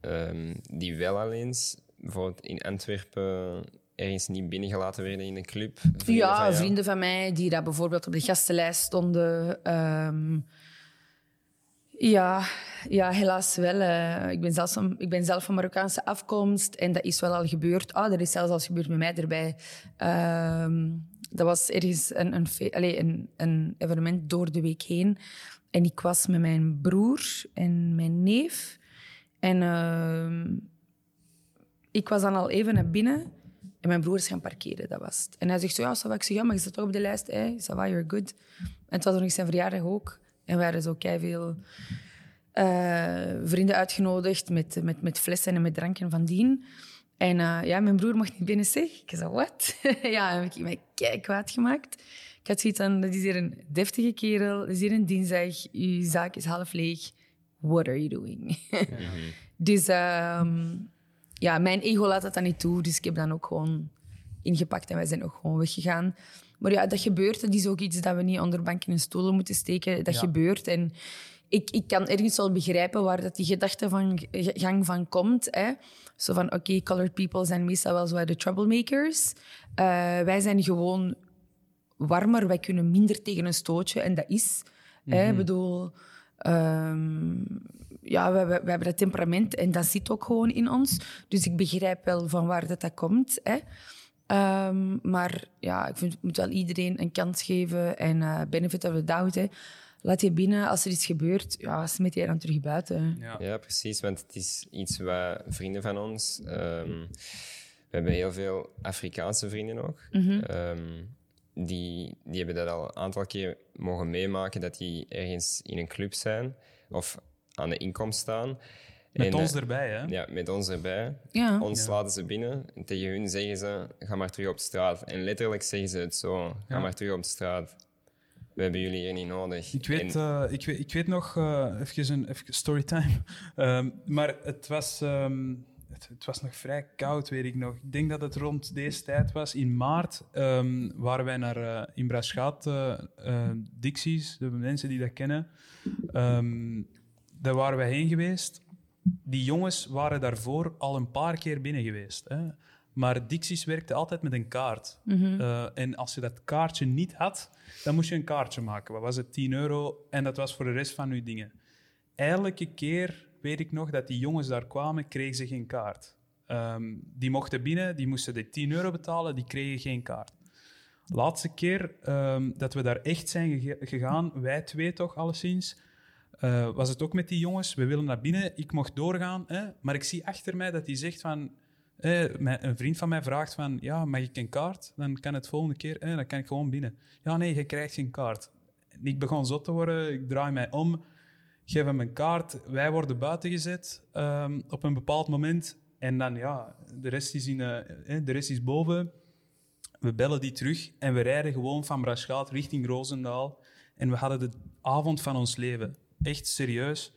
ehm, die wel al eens, bijvoorbeeld in Antwerpen, ergens niet binnengelaten werden in een club? Vrienden ja, van vrienden van mij die daar bijvoorbeeld op de gastenlijst stonden. ehm, ja, ja, helaas wel. eh. ik, ben ik ben zelf van Marokkaanse afkomst en dat is wel al gebeurd. Ah, dat is zelfs al gebeurd met mij erbij. Ehm, dat was ergens een, een, allee, een, een evenement door de week heen. En ik was met mijn broer en mijn neef. En ehm, ik was dan al even naar binnen en mijn broer is gaan parkeren, dat was. En hij zegt zo, ja. Ik zeg, ja, maar je zit toch op de lijst? Hey, ça va, you're good. En het was nog zijn verjaardag ook. En we hadden zo veel vrienden uitgenodigd met, met, met flessen en met dranken van dien. En eh, ja, mijn broer mocht niet binnen, zeg. Ik zei, wat? (laughs) ja, heb ik mij kei kwaad gemaakt. Ik had zoiets van, dat is hier een deftige kerel, dat is hier een dinsdag, uw zaak is half leeg. What are you doing? (laughs) dus ehm, ja, mijn ego laat dat dan niet toe, dus ik heb dan ook gewoon ingepakt en wij zijn ook gewoon weggegaan. Maar ja, dat gebeurt. Dat is ook iets dat we niet onder banken en stoelen moeten steken. Dat Ja. gebeurt. En ik, ik kan ergens wel begrijpen waar dat die gedachte van gang van komt. Hè. Zo van, oké, colored people zijn meestal wel zo de troublemakers. Eh, wij zijn gewoon warmer. Wij kunnen minder tegen een stootje. En dat is. hè. Ik bedoel... ehm, ja, we, we, we hebben dat temperament en dat zit ook gewoon in ons. Dus ik begrijp wel van waar dat, dat komt. Hè. Ehm, maar ja, ik vind, moet wel iedereen een kans geven en eh, benefit of the doubt. Hè. Laat je binnen, als er iets gebeurt, ja, smet je dan terug buiten. Ja. Ja, precies. Want het is iets wat vrienden van ons. ehm, we hebben heel veel Afrikaanse vrienden ook. ehm, die, die hebben dat al een aantal keer mogen meemaken dat die ergens in een club zijn of aan de inkomst staan. Met En, ons eh, erbij, hè? Ja, met ons erbij. Ja. Ons laten ze binnen. En tegen hun zeggen ze, ga maar terug op straat. En letterlijk zeggen ze het zo, ga Ja. maar terug op straat. We hebben jullie hier niet nodig. Ik weet, En- eh, ik weet, ik weet nog, eh even een even storytime. (laughs) Ehm, maar het was, ehm, het, het was nog vrij koud, weet ik nog. Ik denk dat het rond deze tijd was. In maart ehm, waren wij naar eh in Braschaat, eh eh, Dixies, de mensen die dat kennen. Ehm, daar waren wij heen geweest. Die jongens waren daarvoor al een paar keer binnen geweest. Hè. Maar Dixies werkte altijd met een kaart. Eh, en als je dat kaartje niet had, dan moest je een kaartje maken. Wat was het? 10 euro. En dat was voor de rest van je dingen. Elke keer weet ik nog dat die jongens daar kwamen, kregen ze geen kaart. Ehm, die mochten binnen, die moesten de 10 euro betalen, die kregen geen kaart. Laatste keer ehm, dat we daar echt zijn gegaan, wij twee toch alleszins, eh, was het ook met die jongens. We willen naar binnen, ik mocht doorgaan, hè, maar ik zie achter mij dat hij zegt van... eh, een vriend van mij vraagt van, ja, mag ik een kaart? Dan kan het volgende keer, dan kan ik gewoon binnen. Ja, nee, je krijgt geen kaart. Ik begon zot te worden, ik draai mij om, geef hem een kaart. Wij worden buiten gezet ehm, op een bepaald moment. En dan, ja, de rest is, in, eh, de rest is boven. We bellen die terug en we rijden gewoon van Braschaat richting Roosendaal. En we hadden de avond van ons leven. Echt serieus.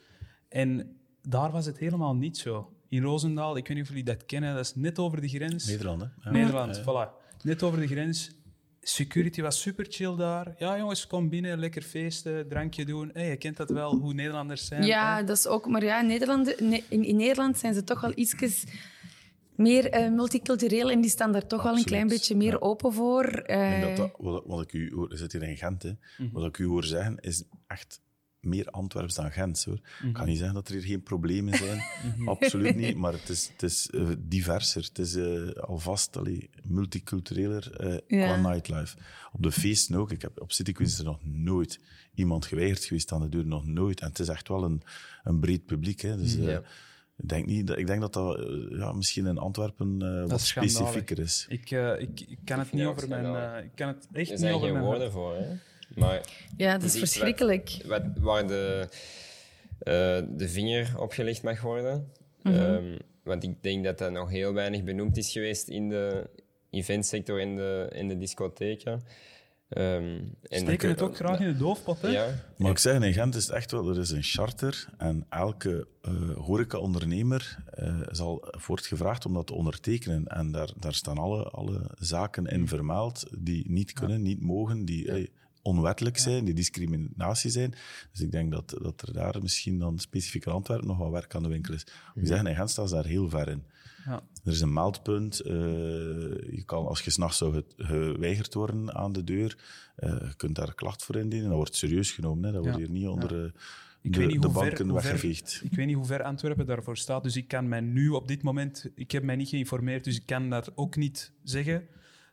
En daar was het helemaal niet zo. In Roosendaal, ik weet niet of jullie dat kennen, dat is net over de grens. Nederland, hè? Ja. Nederland, Ja. voilà. net over de grens. Security was super chill daar. Ja, jongens, kom binnen, lekker feesten, drankje doen. Hey, je kent dat wel, hoe Nederlanders zijn. Ja, hè? dat is ook. Maar ja, Nederland, ne- in, in Nederland zijn ze toch wel ietsjes meer eh, multicultureel en die staan daar toch wel een klein beetje meer ja. open voor. Ik Eh, denk dat dat, wat, wat ik u hoor, zit hier in Gent, hè. wat ik u hoor zeggen, is echt meer Antwerps dan Gent. Hoor. Ik kan niet zeggen dat er hier geen problemen zijn, (laughs) absoluut niet, maar het is, het is eh, diverser. Het is eh, alvast allee, multicultureler eh, Ja. qua nightlife. Op de feesten ook. Ik heb, op City is er nog nooit iemand geweigerd geweest aan de deur, nog nooit. En het is echt wel een, een breed publiek. Hè. Dus, eh, Ja. ik, denk niet, dat- ik denk dat dat ja, misschien in Antwerpen eh, wat is specifieker is. Ik, ik, ik kan het niet over mijn... eh, ik kan het echt Er niet zijn over geen mijn... woorden voor, hè. Maar ja, dat is verschrikkelijk. Wat, wat- waar de, eh, de vinger opgelegd mag worden. Mhm. Ehm, want ik denk dat dat nog heel weinig benoemd is geweest in de eventsector en de, in de discotheken. Ehm, en Steken het ook graag in de doofpot, hè? Ja, Maar ik zeg, in Gent is het echt wel, er is een charter en elke eh horeca-ondernemer eh, zal, wordt gevraagd om dat te ondertekenen. En daar, daar staan alle, alle zaken in vermeld die niet kunnen, niet mogen, die eh, onwettelijk zijn, die discriminatie zijn. Dus ik denk dat, dat er daar misschien dan specifiek in Antwerpen nog wat werk aan de winkel is. We zeggen, in Gent staan ze daar heel ver in. Ja. Er is een meldpunt. eh, je kan, als je s'nachts zou ge- geweigerd worden aan de deur, eh, je kunt daar klacht voor indienen. Dat wordt serieus genomen. Hè. Dat wordt Ja. hier niet onder eh, Ik de, weet niet de hoe ver- banken hoe ver- weggeveegd. Ik weet niet hoe ver Antwerpen daarvoor staat, dus ik kan mij nu op dit moment... Ik heb mij niet geïnformeerd, dus ik kan dat ook niet zeggen.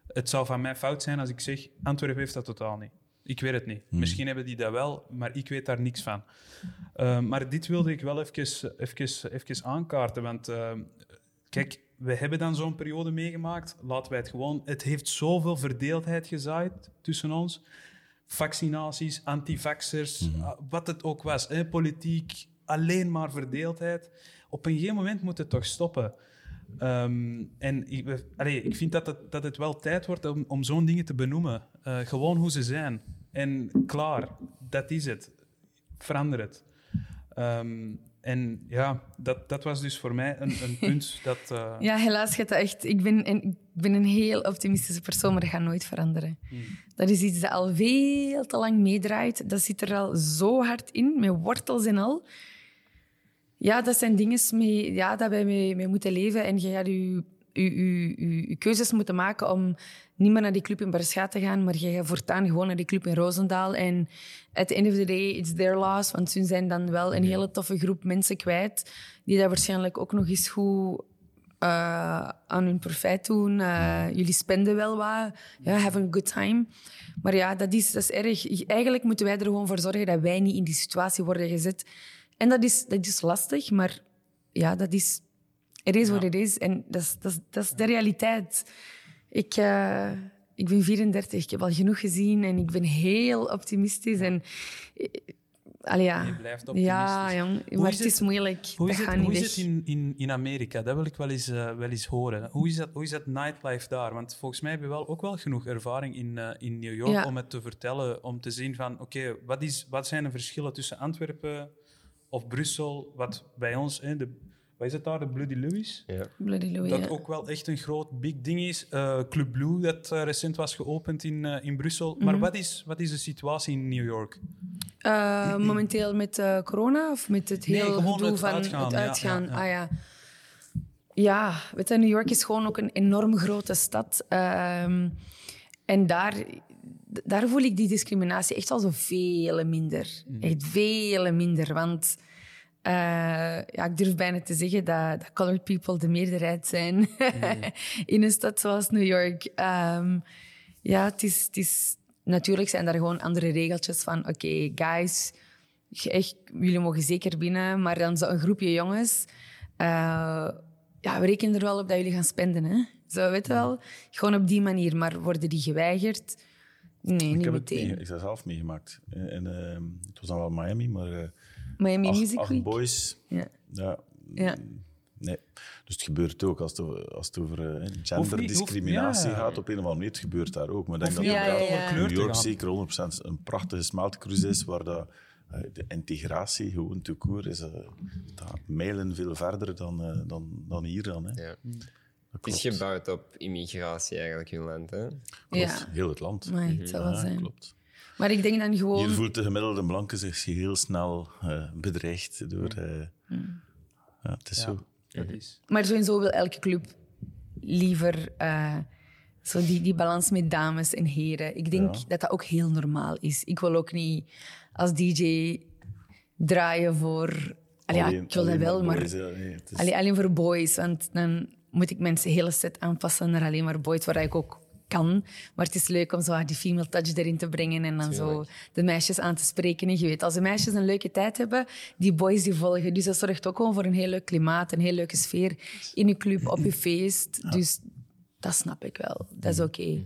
Het zou van mij fout zijn als ik zeg, Antwerpen heeft dat totaal niet. Ik weet het niet. Misschien hebben die dat wel, maar ik weet daar niks van. Uh, maar dit wilde ik wel even, even, even aankaarten, want uh, kijk, we hebben dan zo'n periode meegemaakt. Laten wij het gewoon... Het heeft zoveel verdeeldheid gezaaid tussen ons. Vaccinaties, antivaxers, mm -hmm. wat het ook was. Hè? Politiek, alleen maar verdeeldheid. Op een gegeven moment moet het toch stoppen. Um, en ik, allee, ik vind dat het, dat het wel tijd wordt om, om zo'n dingen te benoemen. Uh, gewoon hoe ze zijn. En klaar, dat is het. Verander het. Um, en ja, dat, dat was dus voor mij een, een (laughs) punt dat... Uh... Ja, helaas gaat dat echt... Ik ben, een, ik ben een heel optimistische persoon, maar dat gaat nooit veranderen. Hmm. Dat is iets dat al veel te lang meedraait. Dat zit er al zo hard in, met wortels en al. Ja, dat zijn dingen mee, ja, dat wij mee, mee moeten leven. En je gaat je, je, je, je, keuzes moeten maken om niet meer naar die club in Berschaat te gaan, maar je gaat voortaan gewoon naar die club in Roosendaal. En at the end of the day, it's their loss. Want hun zijn dan wel een hele toffe groep mensen kwijt, die dat waarschijnlijk ook nog eens goed uh, aan hun profijt doen. Uh, jullie spenden wel wat, ja, have a good time. Maar ja, dat is, dat is erg. Eigenlijk moeten wij er gewoon voor zorgen dat wij niet in die situatie worden gezet. En dat is, dat is lastig, maar ja, dat is... Het is wat het is. En dat is, dat, is, dat is de realiteit. Ik, uh, ik ben 34, ik heb al genoeg gezien en ik ben heel optimistisch. En, allee, ja. Je blijft optimistisch. Ja, jong, maar het, het is moeilijk. Hoe is het, hoe is het in, in, in Amerika? Dat wil ik wel eens, uh, wel eens horen. Hoe is, dat, hoe is dat nightlife daar? Want volgens mij heb je wel, ook wel genoeg ervaring in, uh, in New York ja. om het te vertellen, om te zien van, oké, okay, wat, is, wat zijn de verschillen tussen Antwerpen of Brussel, wat bij ons, hè, de, wat is het daar, de Bloody Louis? Ja. Bloody Louis, dat ja. ook wel echt een groot big ding is. Uh, Club Blue, dat uh, recent was geopend in, uh, in Brussel. Mm -hmm. Maar wat is, wat is de situatie in New York? momenteel met corona of met het nee, hele gewoon doel het van uitgaan, het uitgaan? Ja, ja, ah ja. Ja, weet je, New York is gewoon ook een enorm grote stad. Um, en daar, daar voel ik die discriminatie echt al zo veel minder. Mm. Echt veel minder. Want uh, ja, ik durf bijna te zeggen dat, dat colored people de meerderheid zijn mm. (laughs) in een stad zoals New York. Um, ja, het is, het is, natuurlijk zijn daar gewoon andere regeltjes van... Oké, okay, guys, echt, jullie mogen zeker binnen. Maar dan zo'n groepje jongens... Uh, ja, we rekenen er wel op dat jullie gaan spenden, hè. Zo, weet je wel. Gewoon op die manier. Maar worden die geweigerd? Nee, ik niet heb meteen. Het, ik heb het zelf meegemaakt. En, uh, het was dan wel Miami, maar... Uh, Miami acht, Music acht Week? boys. Ja. ja. ja. Nee. Dus het gebeurt ook als het over, als het over uh, genderdiscriminatie ja. gaat op een of andere manier. Het gebeurt daar ook. Maar ik denk dat ja, ja, New York zeker 100% een prachtige smeltcruise is waar dat, uh, de integratie gewoon te koer is. Uh, mijlen veel verder dan, dan, dan hier dan. Hè. Het is gebouwd op immigratie eigenlijk, hun land. Hè? Klopt, Ja. heel het land. Maar het zal wel Ja, zijn. klopt. Maar ik denk dan gewoon... Hier voelt de gemiddelde blanke zich heel snel eh, bedreigd door... eh, ja, het is Ja, zo. dat is. Maar sowieso wil elke club liever eh, zo die, die balans met dames en heren. Ik denk Ja. dat dat ook heel normaal is. Ik wil ook niet als DJ draaien voor... Allee, ja, Alleen- ik wil dat alleen wel, maar boys, ja, nee, het is- allee, alleen voor boys. Want dan moet ik mensen hele set aanpassen naar alleen maar boys, waar ik ook kan. Maar het is leuk om zo die female touch erin te brengen en dan zo de meisjes aan te spreken. En je weet, als de meisjes een leuke tijd hebben, die boys die volgen. Dus dat zorgt ook gewoon voor een heel leuk klimaat, een heel leuke sfeer in je club, op je feest. Dus dat snap ik wel. Dat is oké.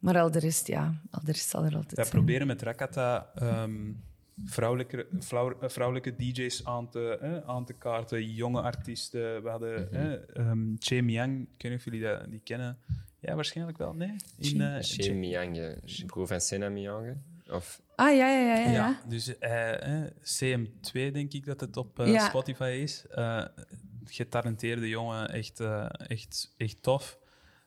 Maar al de rest, ja, al de rest zal er altijd Wij zijn. proberen met Rakata ehm, vrouwelijke, vrouw- eh, vrouwelijke DJ's aan te, eh, aan te kaarten, jonge artiesten. We hadden eh, ehm, Che Miang, ik weet niet of jullie dat, die kennen. Ja, waarschijnlijk wel. Nee? In, eh, Shane Che- Miyange, broer van Senna Miyange. Of Ah, ja, ja, ja. ja, Ja, ja. dus eh, eh, CM2 denk ik dat het op eh, Ja. Spotify is. Eh getalenteerde jongen, echt, eh, echt, echt tof.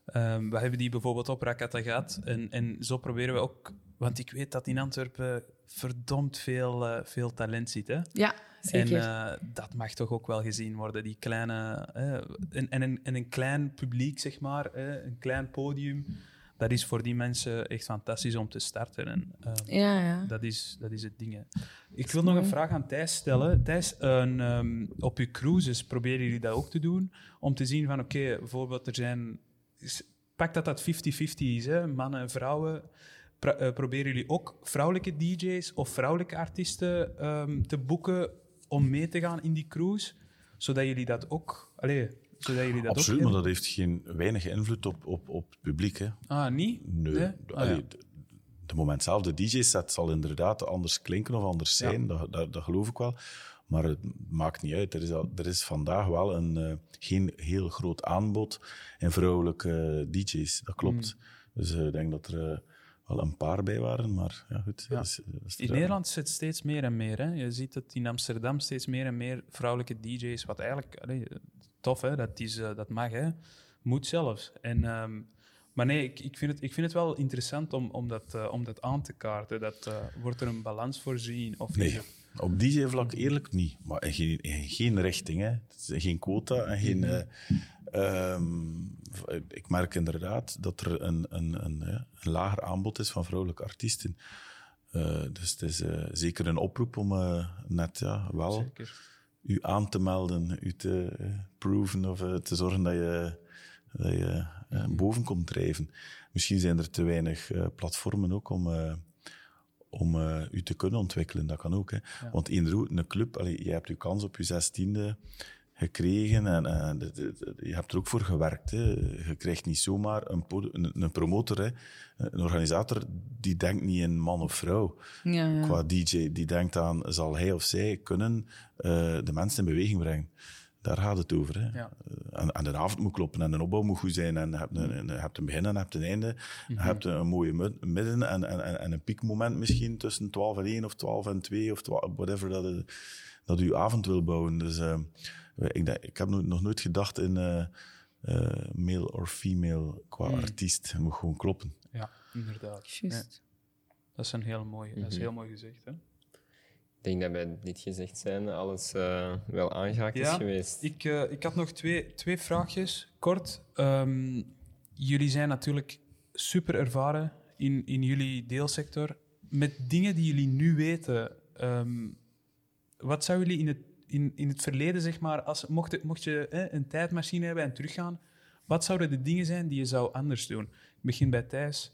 Ehm, we hebben die bijvoorbeeld op Rakata gehad. En, en zo proberen we ook... Want ik weet dat in Antwerpen verdomd veel, eh, veel talent zit. Hè? Ja, zeker. En eh, dat mag toch ook wel gezien worden. Die kleine... en, en, een, en een klein publiek, zeg maar. een klein podium. Dat is voor die mensen echt fantastisch om te starten. En, ehm, ja, ja. dat is, dat is het ding. hè. Ik wil nog een vraag aan Thijs stellen. Thijs, een, ehm, op uw cruises proberen jullie dat ook te doen? Om te zien van, oké, bijvoorbeeld er zijn... Pak dat dat 50-50 is, hè? mannen en vrouwen. Eh, proberen jullie ook vrouwelijke DJ's of vrouwelijke artiesten ehm, te boeken om mee te gaan in die cruise? Zodat jullie dat ook... Allee, zodat jullie dat Absoluut, ook maar dat heeft geen weinig invloed op, op, op het publiek. Hè. Ah, niet? Nee. Ah, ja. de, de moment zelf, de DJ-set zal inderdaad anders klinken of anders Ja. zijn, dat, dat, dat geloof ik wel. Maar het maakt niet uit. Er is, al, er is vandaag wel een, eh, geen heel groot aanbod in vrouwelijke DJ's. Dat klopt. Mm. Dus eh, ik denk dat er wel een paar bij waren, maar ja, goed. Ja. Is In er- Nederland zit steeds meer en meer. Hè? Je ziet het in Amsterdam steeds meer en meer vrouwelijke DJ's. Wat eigenlijk allee, tof, hè? Dat, is, eh, dat mag, hè? moet zelfs. En, ehm, maar nee, ik, ik, vind het, ik vind het wel interessant om, om, dat, eh, om dat aan te kaarten. Dat, eh, wordt er een balans voorzien? Of is Nee, het- op DJ-vlak eerlijk niet. Maar in geen, in geen richting. Hè. Geen quota en geen... Mhm. eh, ehm, ik merk inderdaad dat er een, een, een, lager aanbod is van vrouwelijke artiesten. Eh, dus het is eh, zeker een oproep om net ja, wel Zeker. u aan te melden, u te proven of te zorgen dat je, dat je eh, boven komt drijven. Misschien zijn er te weinig platformen ook om, om eh, u te kunnen ontwikkelen. Dat kan ook. Hè. Want hoe, een club, allee, je hebt je kans op je zestiende gekregen en de- de- de- je hebt er ook voor gewerkt. Hè. Je krijgt niet zomaar een, een, een promotor, hè. een organisator, die denkt niet in man of vrouw ja, ja. qua DJ. Die denkt aan, zal hij of zij kunnen eh, de mensen in beweging brengen? Daar gaat het over. Hè. Ja. Eh, En, en de avond moet kloppen en de opbouw moet goed zijn. En je hebt een, een- je hebt een begin en je hebt een einde. Je hebt een mooie mid- midden en, en, en, en een piekmoment misschien tussen 12 en 1 of 12 en 2 of 12, whatever dat, je, dat je avond wil bouwen. Dus eh, ik, denk- ik heb no- nog nooit gedacht in eh, eh, male or female qua artiest. Het moet gewoon kloppen. Ja, inderdaad. Juist. Ja, dat is een heel mooi, dat is heel mooi gezegd. Hè? Ik denk dat bij dit gezegd zijn alles eh, wel aangeraakt is geweest. Ik, eh, ik had nog twee, twee vraagjes, kort. Ehm, jullie zijn natuurlijk super ervaren in, in jullie deelsector. Met dingen die jullie nu weten, ehm, wat zou jullie in het, in, in het verleden, zeg maar, als, mocht, mocht je eh, een tijdmachine hebben en teruggaan, wat zouden de dingen zijn die je zou anders doen? Ik begin bij Thijs.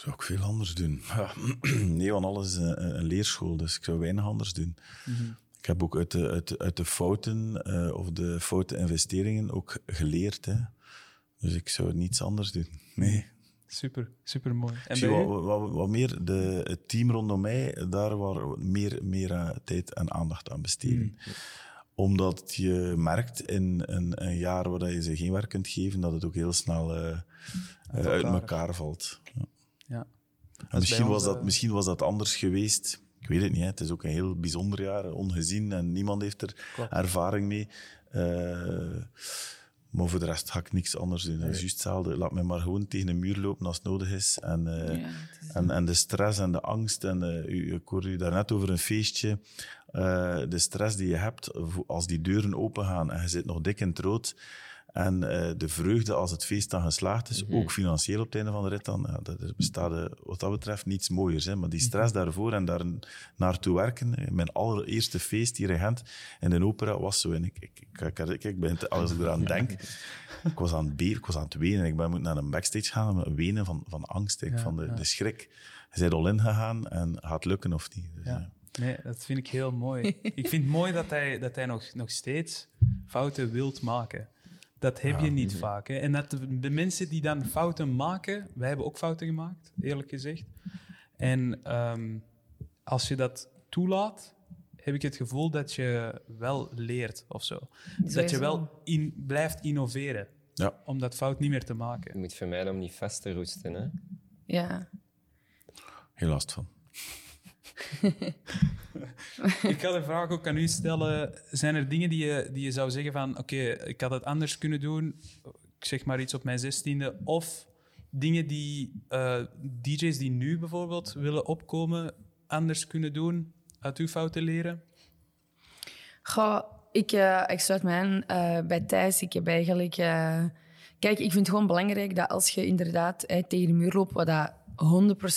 Zou ik veel anders doen? (laughs) Ja, nee, want alles is een, een leerschool, dus ik zou weinig anders doen. Ik heb ook uit de, uit uit de fouten eh, of de foute investeringen ook geleerd. Hè. Dus ik zou niets anders doen. Nee. Super, super mooi. En Zie, wat, u? wat, wat meer de, het team rondom mij, daar waar meer, meer eh, tijd en aandacht aan besteden. Omdat je merkt in een, een jaar waar je ze geen werk kunt geven, dat het ook heel snel eh, eh, uit elkaar. elkaar valt. Ja. Ja. En misschien, was dat, eh, misschien was dat anders geweest. Ik weet het niet. Hè. Het is ook een heel bijzonder jaar, ongezien en niemand heeft er ervaring mee. Uh, maar voor de rest ga ik niks anders doen. Het is juist hetzelfde. Laat me maar gewoon tegen een muur lopen als het nodig is. En, uh, en, en de stress en de angst. En uh, u, ik hoorde u daarnet over een feestje. Uh, de stress die je hebt als die deuren open gaan en je zit nog dik in het rood. En uh, de vreugde als het feest dan geslaagd is, mm -hmm. ook financieel op het einde van de rit, dan, ja, er bestaat uh, wat dat betreft niets mooiers. Hè. Maar die stress daarvoor en daar naartoe werken, mijn allereerste feest hier in Gent in de opera was zo. En ik, ik, ik, ik, ik ben als ik eraan (laughs) denk, ik was aan het beven, ik was aan het wenen. Ik ben moeten naar een backstage gaan en wenen van, van angst, ja, van de, ja. de schrik. Je bent al in gegaan en gaat het lukken of niet. Dus, ja. Nee, dat vind ik heel mooi. (laughs) ik vind het mooi dat hij, dat hij nog, nog steeds fouten wilt maken. Dat heb je niet vaak. Hè? En dat de, de, mensen die dan fouten maken, wij hebben ook fouten gemaakt, eerlijk gezegd. En um, als je dat toelaat, heb ik het gevoel dat je wel leert of zo. Dat je wel in, blijft innoveren. Ja. Om dat fout niet meer te maken. Je moet vermijden om niet vast te roesten. Hè? Ja. Heel last van. (laughs) ik ga de vraag ook aan u stellen. Zijn er dingen die je, die je zou zeggen van... Oké, ik had het anders kunnen doen. Ik zeg maar iets op mijn zestiende. Of dingen die uh, DJ's die nu bijvoorbeeld willen opkomen... anders kunnen doen? Uit uw fouten leren? Goh, ik, uh, ik sluit aan uh, bij Thijs. Ik heb eigenlijk... Kijk, ik vind het gewoon belangrijk dat als je inderdaad eh, tegen de muur loopt, wat dat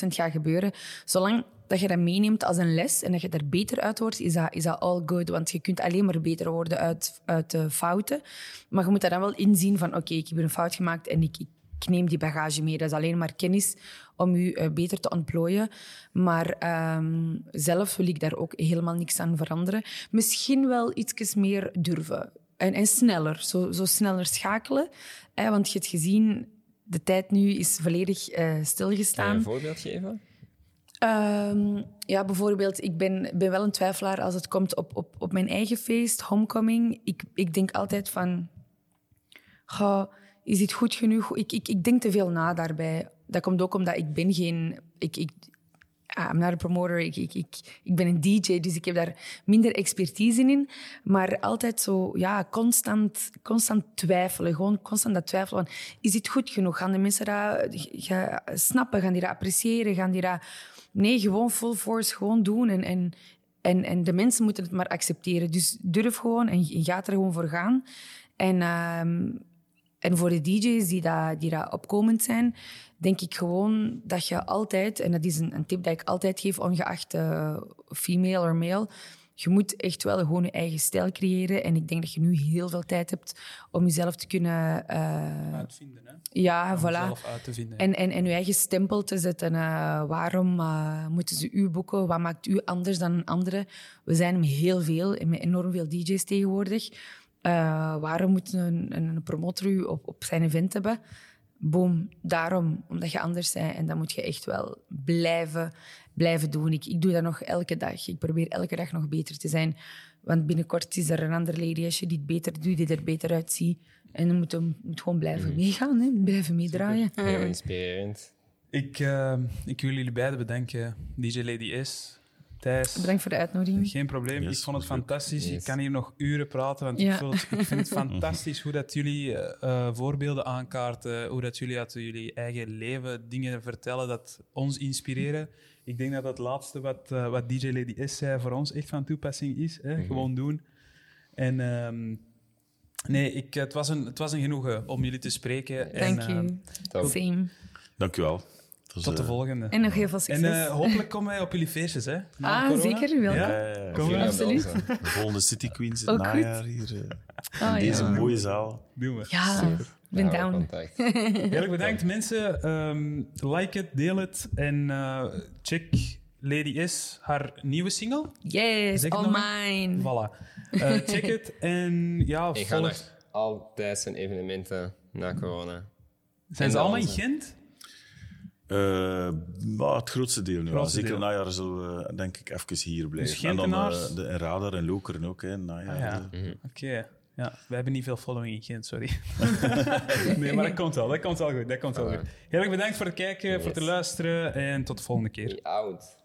100% gaat gebeuren, zolang dat je dat meeneemt als een les en dat je er beter uit wordt, is dat, is dat all good. Want je kunt alleen maar beter worden uit, uit de fouten. Maar je moet daar dan wel inzien van, oké, ik heb een fout gemaakt en ik, ik neem die bagage mee. Dat is alleen maar kennis om je uh, beter te ontplooien. Maar um, zelf wil ik daar ook helemaal niks aan veranderen. Misschien wel iets meer durven. En, en sneller, zo, zo sneller schakelen. Hè, want je hebt gezien, de tijd nu is volledig uh, stilgestaan. Kan je een voorbeeld geven? Um, ja, bijvoorbeeld, ik ben, ben wel een twijfelaar als het komt op, op, op mijn eigen feest, homecoming. Ik, ik denk altijd van, ga, is dit goed genoeg? Ik, ik, ik denk te veel na daarbij. Dat komt ook omdat ik ben geen... Ik, ik, I'm not a promoter, ik, ik, ik, ik ben een DJ, dus ik heb daar minder expertise in. Maar altijd zo, ja, constant, constant twijfelen. Gewoon constant dat twijfelen. Van, is dit goed genoeg? Gaan de mensen dat gaan snappen? Gaan die dat appreciëren? Gaan die dat... Nee, gewoon full force, gewoon doen. En, en, en, en de mensen moeten het maar accepteren. Dus durf gewoon en ga er gewoon voor gaan. En, um, en voor de DJ's die daar die opkomend zijn, denk ik gewoon dat je altijd, en dat is een, een tip dat ik altijd geef, ongeacht uh, female of male, je moet echt wel gewoon je eigen stijl creëren. En ik denk dat je nu heel veel tijd hebt om jezelf te kunnen... Uh, Uitvinden, hè? Ja, om voilà. Uit te vinden. En, en, en je eigen stempel te zetten. Uh, waarom uh, moeten ze u boeken? Wat maakt u anders dan anderen? We zijn met heel veel, met enorm veel DJ's tegenwoordig. Waarom moet een, een promotor u op, op zijn event hebben? Boom, daarom, omdat je anders bent. En dat moet je echt wel blijven, blijven doen. Ik, ik doe dat nog elke dag. Ik probeer elke dag nog beter te zijn. Want binnenkort is er een andere lady die het beter doet, die er beter uitziet. En dan moet je moet gewoon blijven mm. meegaan, hè? blijven meedraaien. Heel inspirerend. Ik, uh, ik wil jullie beiden bedanken. DJ Lady S, Thijs. Bedankt voor de uitnodiging. Geen probleem. Yes, ik vond het fantastisch. Yes. Ik kan hier nog uren praten, want Ja. ik, vind het, ik vind het (laughs) fantastisch hoe dat jullie eh, eh, voorbeelden aankaarten, hoe dat jullie uit jullie eigen leven dingen vertellen dat ons inspireren. Ik denk dat dat laatste wat, eh, wat DJ Lady S zei voor ons echt van toepassing is. Hè? Mhm. Gewoon doen. En ehm, nee, ik, het, was een, het was een genoegen om jullie te spreken. Thank en, you. ehm. Same. Dank u wel. Tot de eh, volgende. En nog heel veel succes. En eh, hopelijk komen wij op jullie feestjes, hè? Na ah, corona. zeker. Welkom. Ja? ja, ja, ja. Kom Absoluut. De volgende City Queens in Ook het goed. najaar hier. eh, Ah, in deze ja. mooie zaal. Doen we. Ja, Super. ik ben Ja, down. Heel (laughs) bedankt, mensen. Ehm, like het, deel het en eh, check Lady S, haar nieuwe single. Yes, all nog mine. Voilà. Eh, check het en ja, Ik ga naar altijd zijn evenementen na corona. Zijn ze allemaal in. Gent? Eh, maar het grootste deel nu. wel. Grootste Zeker deel. najaar zullen we denk ik even hier blijven. Dus en dan eh, de Radar en Lokeren ook, hè, najaar. Ah, ja. eh. Mhm. Oké. Ja, we hebben niet veel following in Gent, sorry. (laughs) nee, maar dat komt wel. Dat komt wel goed. Dat komt wel Voilà. goed. Heel erg bedankt voor het kijken, voor het luisteren en tot de volgende keer. Die oud.